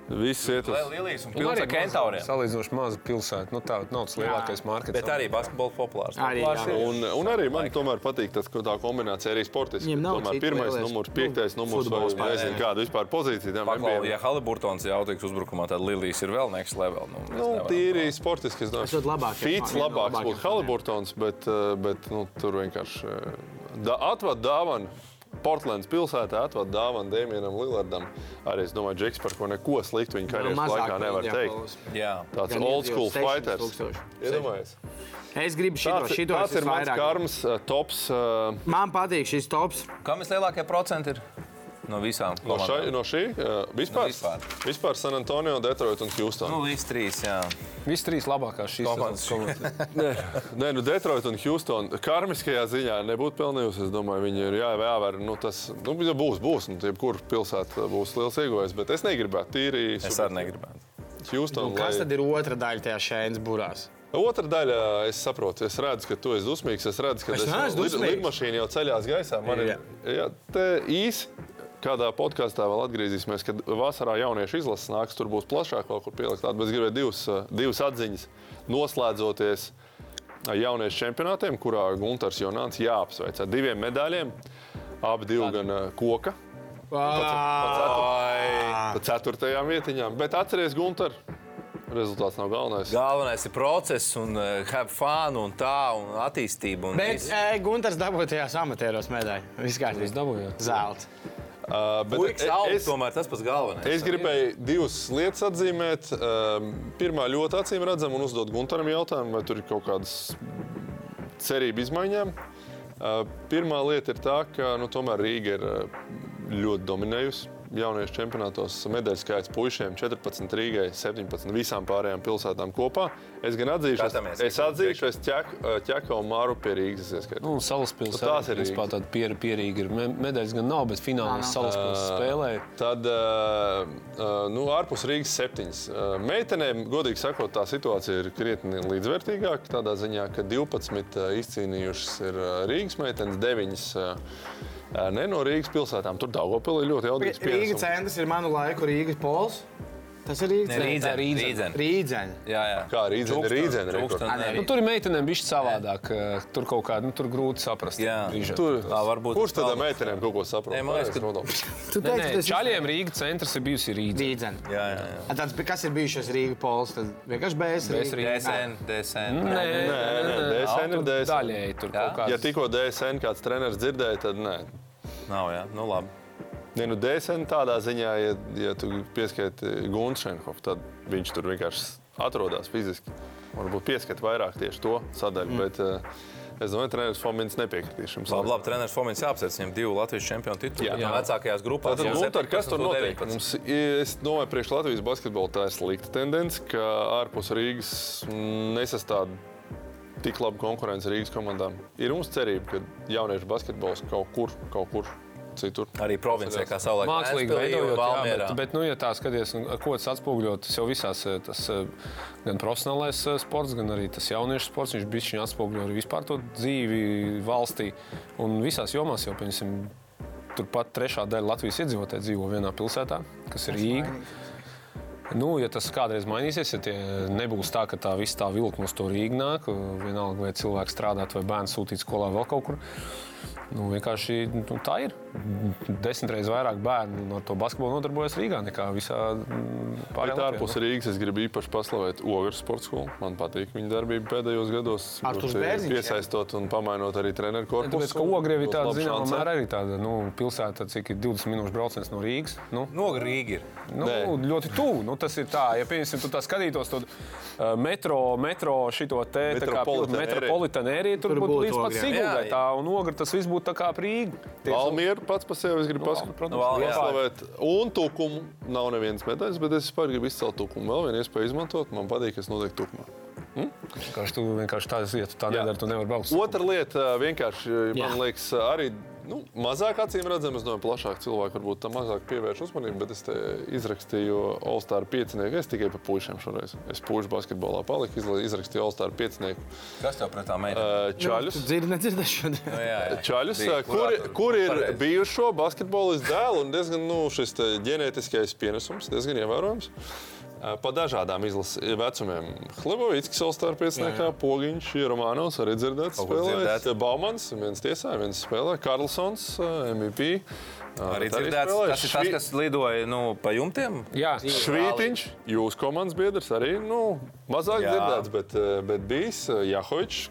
Viss un Nu, arī Pilsēta kentauriem. Salīdzinoši maza pilsēta. Nu, tā nav tas lielākais markets. Bet arī basketbols populārs. Arī, Populārs jā. ir. Un, un arī man tomēr patīk tas, ka tā kombinācija arī sportiski. Tomēr pirmais numurs, nu, piektais numurs, vai nezinu, kāda vispār pozīcija tam Paklau, NBA. ja Haliburtons jautīgs uzbrukumā, tad Lilijas ir vēl next level. Nu, Nu, nevaram tīri sportiski, es domāju, viena no labāks būtu Haliburtons, bet, eh, bet nu, tur vienkārši eh, da, atved dāvanu. Portlands pilsētā atved dāvanu Dēmijam Lillardam. Arī es domāju, Džeks par ko neko sliktu viņa karjeras laikā nevar teikt. Jā. Tāds Gan old school iedzīvot 600 fighters. Iedomājies. Es gribu šito, Tāds, šito tāds ir mans karmas eh, tops. eh, Man patīk šis tops. Kam vislabākie procenti ir no visām? No, šai, no šī uh, vispār, Nu, vispār. vispār San Antonio, Detroit un Houston. Nu, līdz trīs, jā. Visi trīs labākās šīs Komandas. Nē, nē, nu Detroit un Houston karmiskajā ziņā nebūtu pelnījusi. Es domāju, viņi ir jā, jāvēr. Nu, tas nu, būs, būs. Nu, Jebkurā pilsētā būs liels ieguvējs, bet es negribētu tīri Es arī negribētu. Houston. Un kas tad ir otra daļa tajā šēnas burās? Otra daļa, es saprotu, es redzu, ka tu esi dusmīgs. Es redzu, ka lid, dusmīgs. lidmašīna jau ceļās gaisā. Man ir jā, te īsi. Kādā podkāstā vēl atgriezīsimies, kad vasarā jauniešu izlases nāks, tur būs plašāk kaut kur pielikt. Bet es gribēju divas, eh, divas atziņas. Noslēdzoties eh, jauniešu čempionātiem, kurā Gunārs Jonāns jāapsveic ar diviem medaļiem. Abi divi gan eh, koka, pa ceturtajām vietiņām. Bet atcerieties, Gunār, rezultāts nav galvenais. Galvenais ir process, un uh, have fun, un tā, un attīstība. Un Bet viss. e, Gunārs dabūja tajās amatieros medaļu. Viss kārtībā. Jūs dabūjāt? Uh, bet Puikas e- aug, es- tomēr tas pats galvenais. Es gribēju divas lietas atzīmēt. Um, Pirmā ļoti acīm redzama un uzdot Gunteram jautājumu, vai tur ir kaut kādas cerību izmaiņām. Uh, Pirmā lieta ir tā, ka nu, tomēr Rīga ir uh, ļoti dominējusi jauniešu čempionātos medaļu skaits puišiem 14, Rīgai 17, visām pārējām pilsētām kopā. Es gan atzīšu, Skatāmies, es, es atzīšu, es ķeku, un māru pie Rīgas. es ieskaitu. Nu, Salaspils Tās ir Rīgas. tāda pier, pierīga. ir. Me- Medaļas gan nav, bet finālā Salaspils spēlēja. Tad, nu, ārpus Rīgas septiņas. Meitenēm, godīgi sakot, tā situācija ir krietni līdzvērtīgāka. Tādā ziņā, ka 12 uh, izcīnījušas ir Rīgas meitenes, 9 uh, uh, ne no Rīgas pilsētām. Tur Daugopilī ļoti jaudīgs Rīgas centrs ir manu laiku Rīgas pols. Tas ir centrs. Rīdzen, Rīdzen. Rīdzen. Rīdzen. Jā, jā. Kā Rīdzen, Čukstens, Rīdzen. Nu, tur ir meitenēm bijis savādāk. eh, Tur kaut kāda, nu, tur grūti saprast. Jā. Tur, Tā varbūt kurš tad meitenēm kaut ko saprot? Nē, man liekas, ka- Rudolf. Tu Nē, teici, nē, tas ir Čaļiem Rīgas centrs ir bijusi Rīga. Rīdzen. Jā, jā, jā. Tāds, kas ir bijušas Rīgas pols, tad vienkārši bez Bez Rīgas. DSN, DSN. Nē, nē, DSN ir DSN. Daļēji tur kaut kāds. Ja tikko DSN kāds treneris dzirdēja, tad nē. Nav, jā. Nu, labi. Ne, nu, DSN tādā ziņā, ja, ja tu pieskaiti Gunčenkovu, tad viņš tur vienkārši atrodas fiziski. Varbūt pieskait vairāk tieši to sadaļu, mm. bet uh, es domāju, ka treneris Fomins nepiekritīs šim Labi, labi treneris Fomins jāapsveic viņam divu Latvijas čempionu titulu. Jā. Jā, vecākajās grupās. Tātad, jau Gunter, kas 17 tur notiek? 19. Mums, es domāju, priekš Latvijas basketbola tā ir slikta tendence, ka ārpus Rīgas mm, nesastāv tik labu konkurenci Rīgas komandām. Ir mums cerība, ka jauniešu basketbols kaut kur, kaut kur citur. Arī provincijā, kā savulaik Mākslīgi veidojot, jā, bet, bet, nu, ja tā skaties, ar ko tas atspoguļot, tas jau visās, eh, tas eh, gan profesionālais eh, sports, gan arī tas jauniešu sports, viņš bišķiņ atspoguļo arī vispār to dzīvi valstī. Un visās jomās jau, piemēram, turpat trešā daļa Latvijas iedzīvotāji dzīvo vienā pilsētā, kas ir Rīga. Nu, ja tas kādreiz mainīsies, ja tie nebūs tā, ka tā viss tā vilkme uz to Rīgā nāk, vienalga, vai cilvēks strādāt, vai bērns sūtīt skolā vēl kaut kur. Nu, vienkārši nu, tā ir. Desmit reizes vairāk bērnu no to basketbolu nodarbojas Rīgā nekā visā mm, pārējā ārpus Rīgas es gribu īpaši paslavēt Ogres sporta skolu. Man patīk viņa darbība pēdējos gados. Bērziņš, jā. Piesaistot un pamainot arī treneru korpusu. Tāpēc, ka Ogrēvi Būs tāda zināmā mērā arī tāda nu, pilsēta, cik ir 20 minūšu brauciens no Rīgas. Nu, No Rīgas ir. Nu, Nē. ļoti tuvu. Nu, tas ir tā, ja piemēram, tu tā skatītos to uh, metro, metro šito te tā kā Metropolitan metropolitānu ēriju, tur Tur būtu līdz pat. Jā, Tā un ogra tas viss būtu tā kā Rīga. Valmiera pats par sevi es gribu paskatīt. jā. Paslavēt. Un tukumu nav nevienas medaļas, bet es vispār gribu izcelt tukumu. Vēl vienu iespēju izmantot. Man patīk, kas notiek tukumā. Vienkārši tu vienkārši tā, ja tu tā nedari, tu nevari braukt. Otra lieta, vienkārši, Jā. man liekas, arī nu, mazāk acīm redzama. Es domāju, plašāk cilvēki varbūt tam mazāk pievērš uzmanību, bet es te izrakstīju All-Star piecinieku. Es tikai par puišiem šoreiz. Es puišu basketbolā paliku, izrakstīju All-Star piecinieku. Kas tev pret tā meitene? Uh, Čaļus. Dzirdi, nedzirdi šodien. Nu, jā, jā. Čaļus, kur, kur ir bijušo basketbolistu dēlu un diezgan nu, šis te ģenētiskais pienesums, diezgan ievērojams. Pa dažādām izlases vecumiem. Hlibovickis, Olstāra pieciniekā, Pogiņš, Romanovs arī dzirdēts. Dzirdēts. Baumans, viens tiesā, viens spēlē. Karlsons, MVP. Arī dzirdēts, tas ir tas, kas lidoja nu, pa jumtiem. Jā, Švītiņš, jūsu komandas biedrs, arī nu, mazāk Jā. dzirdēts, bet, bet bijis Jahovičs,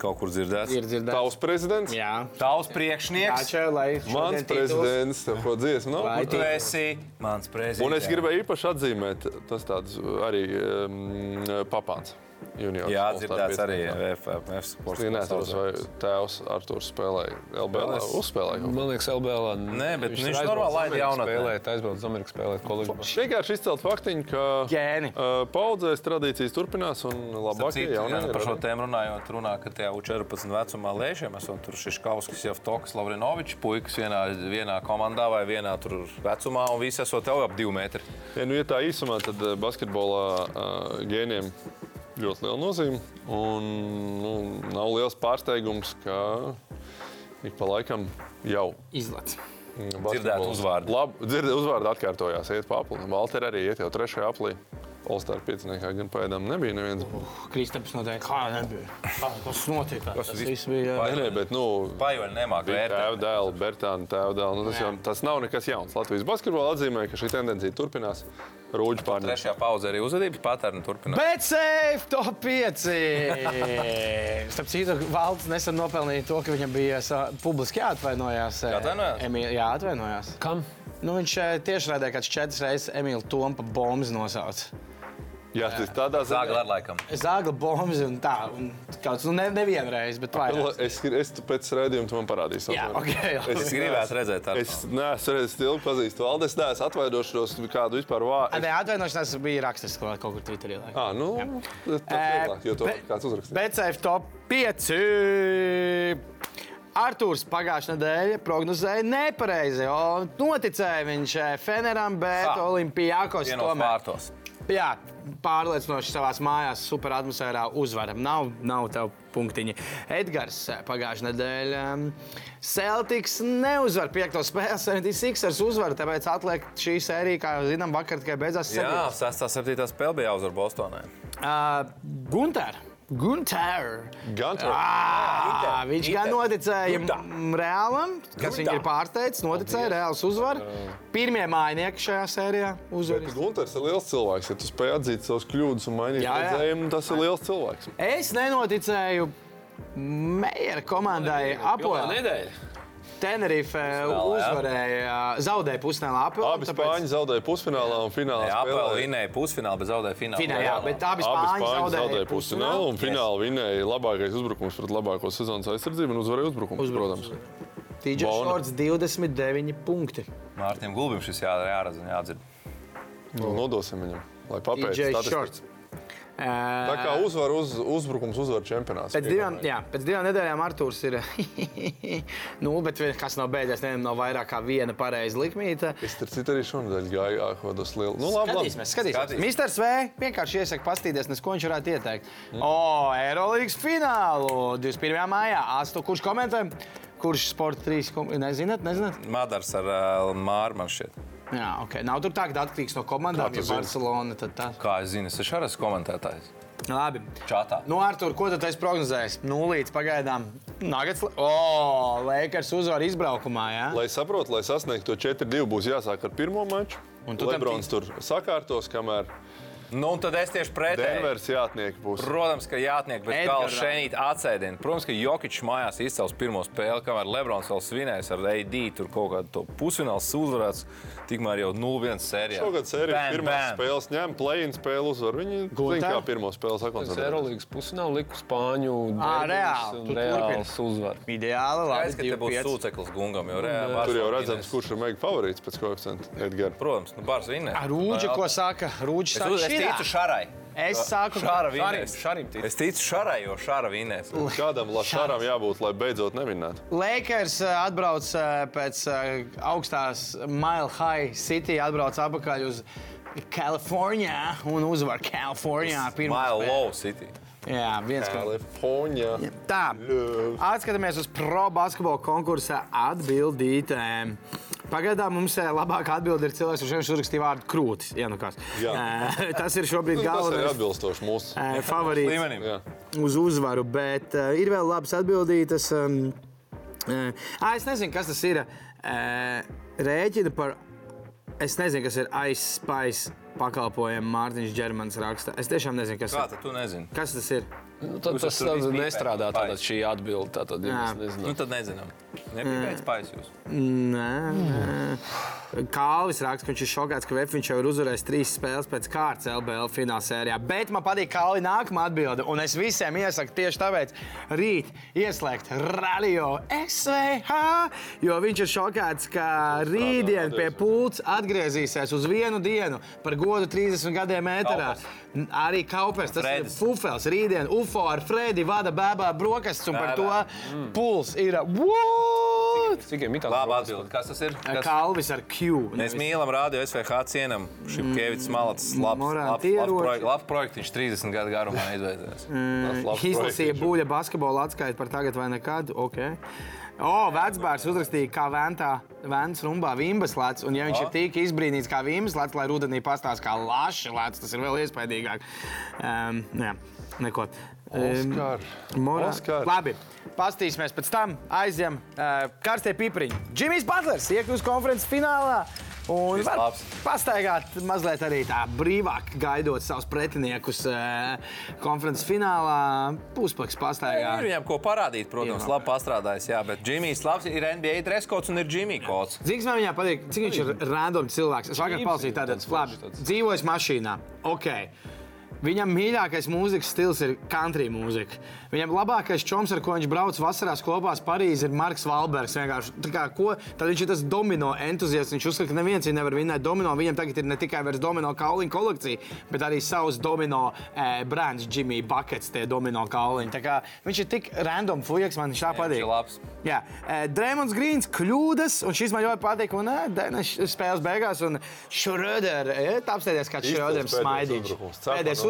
Kaut kur dzirdēts. Ir dzirdēts. tavs prezidents. Jā. Tavs priekšnieks. čau, lai Mans prezidents, ko dziesmu nav? Vai Tu esi mans prezidents. Un es gribēju īpaši atzīmēt, tas tāds arī um, papāns. Juniors, Jā, dzirdēts arī. FFF sports. Es nesaprotu, vai tēvs Arthurs spēlēja LBL. Uzspēlēja. man liekas, LBL. Nē, bet viņš normāli laida jaunatnē. Spēlēt, aizbraukt uz Ameriku spēlēt koledžā. Vienkārši izcelt faktiņu, ka Ģēni. uh, paudzēs tradīcijas turpinās un labākie jaunie par šo tēmu runājot, runā, ka tie U14 vecumā lēšiem esam tur Šiškauskis, Jevtoks, Lavrinovičs, puikas vienā, vienā komandā vai vienā tur vecumā, un visi esot tev ap divu metru. Ja, nu, ja tā īsumā, tad basketbolā uh, gēniem ļoti liela nozīme. Un nu, nav liels pārsteigums, ka ik pa laikam jau Izlaiž. Dzirdēt uzvārdu. Labi, dzirdēt uzvārdu atkārtojās, iet pa apli. Valter arī iet jau trešajā aplī. Polstāra pieciniekā gan pēdām nebija neviens. Kristaps noteikti. Kā nebija? Kā, kas notika? Kas Tas viss- bija. Vai- Nē, nē, bet nu, Pajoļi nemāk Tēva vērtēt. dēls, Bertāna tēva dēls. Nu, tas, jau, tas nav nekas jauns. Latvijas basketbolā atzīmē, ka šī tendencija turpinās. Rūģi pārņemt. Trešajā pauzē arī uzvedības patērni turpināt. Bet safe top 5! Starp citu, Valds nesen nopelnīja to, ka viņam bija publiski jāatvainojās. eh, Jāatvainojās? Emīl, jā, atvainojās. Kam? Nu, viņš eh, tieši redzēja, ka četras reizes Emīlu Tompa bombas nosauca. Jā, tas tādā Zāgle ar laikam. Zāģa bombas un tā. Un kāds, nu, ne, nevienreiz, bet vairāk. Es, es tu pēc redzējuma tu man parādīsi. Jā, ok. Es gribētu redzēt, tādu. Es neesmu redzējis, ilgi pazīstu Valdi. Es neesmu atvaidošos kādu vispār vārdu. Nē, atvainošanās bija rakstis kaut kur Twitterī. laikam. Ah, nu, tas ir vieglāk, jo to kāds uzrakstīja. BCF top 5. Arthurs pagājušā nedēļa prognozēja nepareizi. o Noticēja viņš Feneram, bet. Olimpijākos Vienos vārtos. Jā, pārliecinoši savā mājās, super atmosfērā uzvara. Nav, nav tev punktiņi. Edgars pagājušā nedēļa. um, Celtics neuzvar piekto spēli, 76ers uzvar, tāpēc atliek šī sērija, kā jau zinām, vakar tikai beidzās. Jā, 6. 7. spēle bija jāuzvar Bostonē. Uh, Gunter. Gunter. Gunter. Ah, viņš gan noticēja reālam, kas viņu ir pārteicis. Noticēja reāls uzvar. Pirmie mājnieki šajā sērijā uzvarēja. Gunters ir liels cilvēks. Ja tu spēj atzīt savus kļūdas un mainīt redzējumu, tas ir liels cilvēks. Es nenoticēju Meijera komandai nedēļa. Tenerife uzvarēja, zaudēja pusfinālā Apollo. Abi spāņi zaudēja pusfinālā un finālā. Jā, spēlēja. vinēja pusfinālu, bet zaudēja finālu. Finālā, jā, bet abi Abi spāņi spāņi zaudēja zaudēja pusfinālu un finālā vinēja labākais uzbrukums pret labāko sezonas aizsardzību un uzvarēja uzbrukumu. Uzbrukums. Protams. Bona. Šorts 29 punkti. Mārtiņam Gulbim šis jā- jāredz un jādzird. Nu, Nodosim viņam, lai papēta statistiku. Tā kā uzvar uz, uzbrukums uzvar čempionāts. Pēc divām, jā, pēc divām nedēļām Arthurs ir. nu, bet kas nav beidzies, nevienam nav vairāk kā viena pareiza likmīte. Es tur citu arī šonadēļ gāju ākodos lielu. Nu, labi, labi. Skatīsimies, skatīsimies. Skatīsimies. Misters V vienkārši iesaka pastīties, nes ko viņš varētu ieteikt. O, Eirolandes finālu 21. maijā. Astu, kurš komentē? Kurš sporta trīs? Nezināt, nezināt? Madars ar uh, Māru man šķiet. Jā, ok. Nav tur tā, ka atkarīgs no komandām. Ja? Barcelona, tad tā. Kā es zinu, es esmu arī komentētājs. Labi. Čatā. Nu, Artur, ko tu esi prognozējis? Nulīts pagaidām. Nagats. O, Lakers uzvar izbraukumā, jā? Lai saprotu, lai sasniegtu to 4-2, būs jāsāk ar pirmo maču. Un tu tam Lebrons tur sakārtos, kamēr Nu, un tad es tieši pretēji. Denveras jātnieki būs. Protams, ka jātniek, bet kā šeit atsēdienu. Protams, ka Jokičs mājās izcels pirmo spēli, kamēr Lebrons vēl svinēs ar AD, tur kaut kādu to pusfinālu uzvarēts. Tikmēr jau 0-1 sērijā. Šogad pirmās bam. spēles ņem, play-in spēli uzvar. Viņi zina, kā pirmo spēli Tas sakoncentrēt. Eirolandes pusfināls liku Spāņu. Reāli, Reāls uzvar. Ideāli, labi. Ka te būs 2-5. sūceklis gungam, jo reāli Tur jau redzams, kurš ir mega favorīts pēc koeficienta. Protams, nu Bārs vinnēs. Rūģi, ko saka? Rūģis Es, saka, es ticu. Šarai. Es saku, Šāra Šarim, vinnēs. šarim tic. Es ticu Šarai, jo Šāra vinnēs. Kādam Lašāram jābūt, lai beidzot nevinnētu? Lakers eh, atbrauc eh, pēc eh, augstās Mile High City, atbrauc atpakaļ uz Kalifornijā un uzvar Kalifornijā. Mile. Low City. Jā, viens Kalifornijā. Tā, atskatāmies uz pro basketbola konkursa atbildītēm. Pagaidām mums eh, labākā atbilde ir cilvēks, kurš uzrakstīja vārdu krūtis. ienukās. Jā. Eh, Tas ir šobrīd Tas ir galvenais atbilstoši mūsu. eh, favorīts Līmenim. Jā. uz uzvaru, bet ir vēl labas atbildītas. Uh, ah, es nezinu, kas tas ir. Rēķina par. Es nezinu, kas ir aizspējas pakalpojumu. Mārtiņš Čermans raksta. Es tiešām nezinu, kas, Kā ir. tad tu nezini? kas tas ir. Nu, tad, Jūs tas tad nestrādā tātad pais. šī atbilde. Tātad, ja Jā. mēs nezinām. Nu tad nezinām. Nepīpēc pais jūs. Nē, nē. Kālis raksta, ka viņš ir šokēts, ka Vēfiņš jau ir uzvarējis trīs spēles pēc kārtas LBL fināla sērijā. Bet man patīk Kāli nākamā atbilde. Un es visiem iesaku tieši tāpēc rīt ieslēgt radio SVH. Jo viņš ir šokēts, ka rītdien pie pults atgriezīsies uz vienu dienu par godu 30 gadiem. N- Arī Kaupers, tas Fredis. ir Fufels. Rītdien UFO ar Fredi vada bēbā brokastis un par to Bēbā. puls ir. What? Cik ir mitā? Labi atbild. Kas tas ir? Kas? Kalvis ar Q. Mēs mīlam radio SVH cienam. Šim Kevits Malats labs, labs, labs, projek labs projekts. Viņš 30 gadu garumā izveidojas. Izlasīja buļļa basketbola atskaitu par tagad vai nekad. Okay. O, vecbārs uzrakstīja, kā vēntā, vēns rumbā vimbas lēts. Un, ja viņš O. ir tik izbrīnīts kā vimbas lēts, lai rudenī pastāstītu, kā laši lēts, tas ir vēl iespaidīgāk. Um, jā, neko. Oskar. Morā... Oskar. Labi, pastīsimies pēc tam. Aizjām uh, karstie pipriņi. Džimijs Butlers iekļūst konferences finālā. Un pastaigāt mazliet arī tā brīvāk, gaidot savus pretiniekus uh, konferences finālā. Puspaks pastaigā. Ir viņam ko parādīt, protams, Jā. labi pastrādājis. Jā, bet Džimijs labs ir NBA dress codes un ir Džimija kods. Cik man viņā patīk, cik viņš ir random cilvēks. Es vakar palasīju, tāds labi, dzīvojis mašīnā. Ok. Viņam mīļākais mūzikas stils ir country mūzika. Viņam labākais čoms, ar ko viņš brauc vasarās kopā ar Parīzi, ir Marks Valbergs. Vienkārši, tā kā, ko, tad viņš ir tas domino entuziasts. Viņš uzskata, ka neviens viņu nevar vinēt domino. Viņam tagad ir ne tikai vairs domino kauliņu kolekcija, bet arī savs domino eh, brands, Jimmy Buckets, tie domino kauliņi. Tā kā viņš ir tik random fujaks, man viņš tā patīk. Jā, eh, Drēmons Grīns kļūdas, un šis man ļoti patīk. Un nē, Denis spēles beigās, un Šröder, apstāties kā Īstais Šröders pēdējais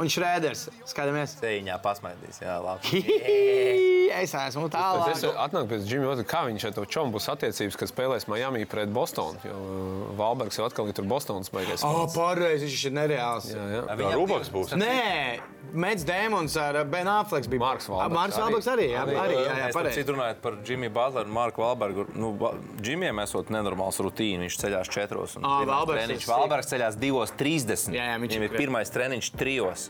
Un Šrēders, skatāmies. Sēņā pasmaidīs. Jā, labi. es esmu tālāk. Es atnāku pēc Džimija, Otra, kā viņš ar to čomu būs attiecības, kad spēlēs Miami pret Bostonu. Jo uh, Valbergs jau atkal ir tur Bostonas beigās. O, pareizi, viņš ir nereāls. Jā, jā. Tā Rubaks būs. Nē, Mets Dēmons ar Ben Affleks bija. Marks Wahlbergs Marks. Valbergs arī, jā, Arī, arī, jā, jā, tam pareizi. citu runājot par Džimiju Butleru un Marku Valbergu. Nu, Džimijam esot nenormāls rutīna. Viņš ceļās četros. un pirmais Valbergs treniņš- Valbergs ceļās divos trīsdesmit. Jā, jā, viņš ir pirmais treniņš trijos.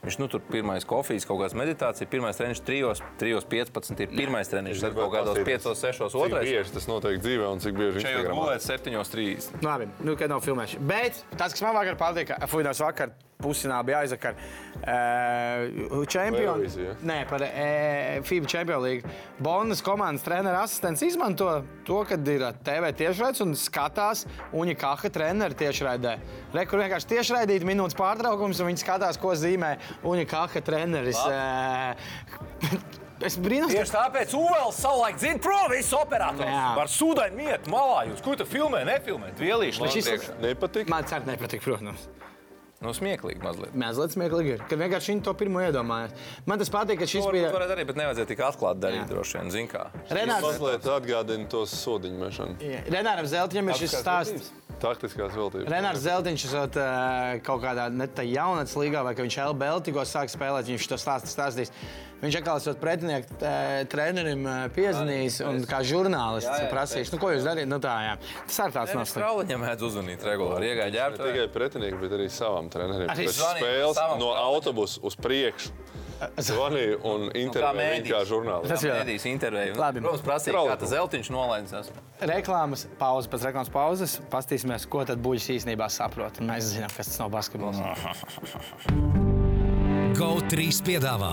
Viņš nu, tur pirmais kofijas, kaut kādas meditācijas, pirmais treniņš trijos, trijos 15 ir pirmais treniņš, tad kaut kādos 5, 6, Cik 2. bieži tas notiek dzīvē un cik bieži Šajos Instagramā? gulēt 7, 3. Labi, nu, kad nav filmēšana. Bet tas, kas man vakar patika, Fuinos vakar pusdienā bija aizvakar. Uh. Eurovīzija, ja? Nē, par uh, FIBA Champions League. Bonas komandas treneris asistents izmanto to, kad ir TV tiešraids un skatās Uņa Kaha treneru tiešraidē. Rekur vienkārši tiešraidīt minūtes pārtraukums, un viņi skatās, ko zīmē Kaha treneris. Uh, es brīnos, Tieši tāpēc UL savulaik dzird prom visu operatoru. Jā. Par sūdaini mietu malā jūs, ko tu filmē, nefilmē, vielīši. Bet šis-. Nepatīk. man cer nepatīk, protams. Nu, smieklīgi mazliet. Mazliet smieklīgi ir, ka vienkārši viņi to pirmo iedomājās. Man tas patīk, ka šis To bija. varbūt varētu arī, bet nevajadzēja tik atklāti darīt, Jā. droši vien, zin kā. Renārs, Mazliet atgādina tos sodiņu mešanu. Renāram Zeltiņam ir šis stāsts. Taktiskās veltības. Renārs Zeltiņš esot, uh, kaut kādā ne jaunatnes līgā, vai ka viņš LBL tikko sāk spēlēt, viņš to stāstu stāstīs. Viņš atkal esot pretinieku uh, trenerim uh, piezvanījis un kā žurnālists prasījis, nu ko jūs darījat? Nu tā, jā. Tas ir tāds nostājums. strauliņam mēdz uzvanīt regulāri, iegāja Ne ģērbtuvē. tikai pretinieki, bet arī savam trenerim. Arī spēles no autobusa uz priekšu. Zvanīja un intervēja mēdījis. kā žurnālistu. Tas jau- Mēdīs intervēju. Labi. Protams, prasīja, kā tas zeltiņš nolaidās. Reklāmas pauze, pēc reklāmas pauzes paskatīsimies, ko tad buļs īstenībā saprot. Un mēs zinām, kas tas nav basketbols. GO3 piedāvā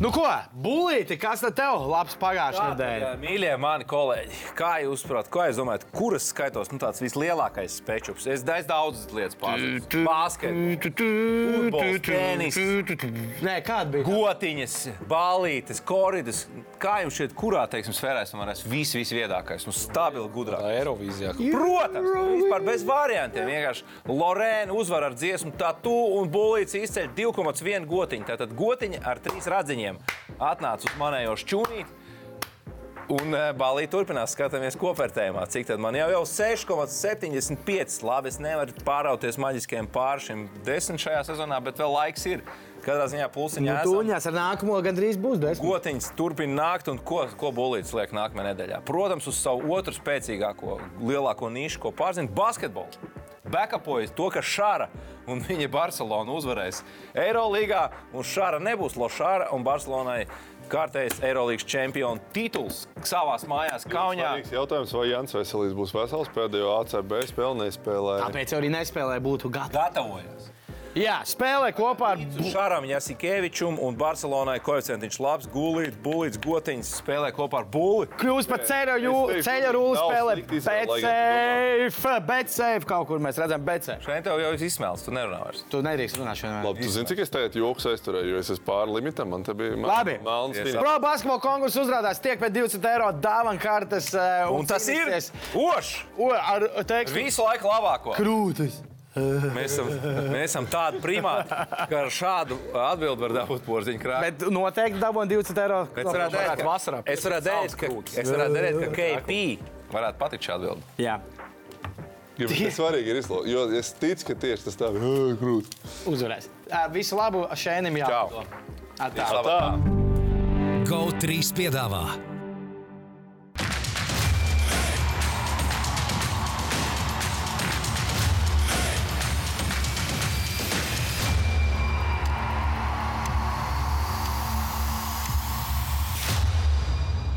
Nu ko, bulīti, kas tad tev labs pagājušajā nedēļā? Mīļie mani kolēģi, kā jūs saprotat, ko jūs domājat, kuras skaitos nu, tāds vislielākais spēčups? Es daudz, daudz lietas pārzinu. Basketbols, tenis, Nē, kāda bija? gotiņas, balītes, koridas. Kā jums šķiet, kurā teiksim, sfērā esmu vis, vis, visviedākais, nu, stabili, gudrāk? Tā Eirovīzijā. Protams, vispār bez variantiem. Vienkārši Lorēna uzvar ar dziesmu, tā tu un Bulīts izceļ 2,1 gotiņu. Tātad gotiņa ar trīs radziņiem atnāca uz manējo šķūnīti. Un eh, balīti turpinās skatāmies kopvērtējumā. Cik tad man jau jau 6,75. Labi, es nevaru pārauties maģiskiem pāršiem desmit šajā sezonā, bet vēl laiks ir. Katrā ziņā Nu, pulsiņā esam. Tūņās ar nākamo gandrīz būs desmit. Gotiņš turpina nākt, un ko, ko Bulīts liek nākamajā nedēļā? Protams, uz savu otru spēcīgāko, lielāko nišu, ko pārzina basketbols. Backupojas to, ka Šāra un viņa Barcelona uzvarēs Eirolandā, un Šāra nebūs Lošāra un Barcelonai kārtējs Eirolandes čempionu tituls savā mājās Kaunijā. Svarīgs jautājums, vai Jans Veselīs būs vesels pēdējo ACB spēli nespēlē. Tāpēc arī nespēlēja, būtu gatavi. Gatavojas. Jā, spēlē kopā ar Šāram Jasikevičam un Barcelonai koeficients labs. Gulīts, Bulīts, Gotiņš spēlē kopā ar Bulli. Kļūst par ceļa, jū, ceļa rūlu spēlē. izvēle, lai Betsafe, Betsafe, kaut kur mēs redzam Betsafe. Šeit tev jau ir izsmēls, tu nerunā vairs. Tu nedrīkst runāt šodien. Labi, tu zini, cik es teicu, joks aizturēju, jo es esmu pāri limitam. Man te bija Labi. melns Yes. Pro basketbola konkursu uzrādās tiek pēc 20 eiro dāvana kartes. eh, Un tas ir ošs! O, ar tekstu. Visu laiku labāko. Krūtis. Mēs esam, mēs esam tādi primāti, ka ar šādu atbildi var dabūt porziņu krājumu. Bet noteikti dabūna 20 eiro. Es varētu teikt, vasarā. ka, es varētu teikt, ka, es varētu teikt, ka KP Varētu patikt šādi atbildi. Jā, Jo tas svarīgi ir izlūgt. Jo es ticu, ka tieši tas tā ir grūti. uzvarēs. Visu labu šēnim Čau. jāpado. Atā. Tā. GO3 piedāvā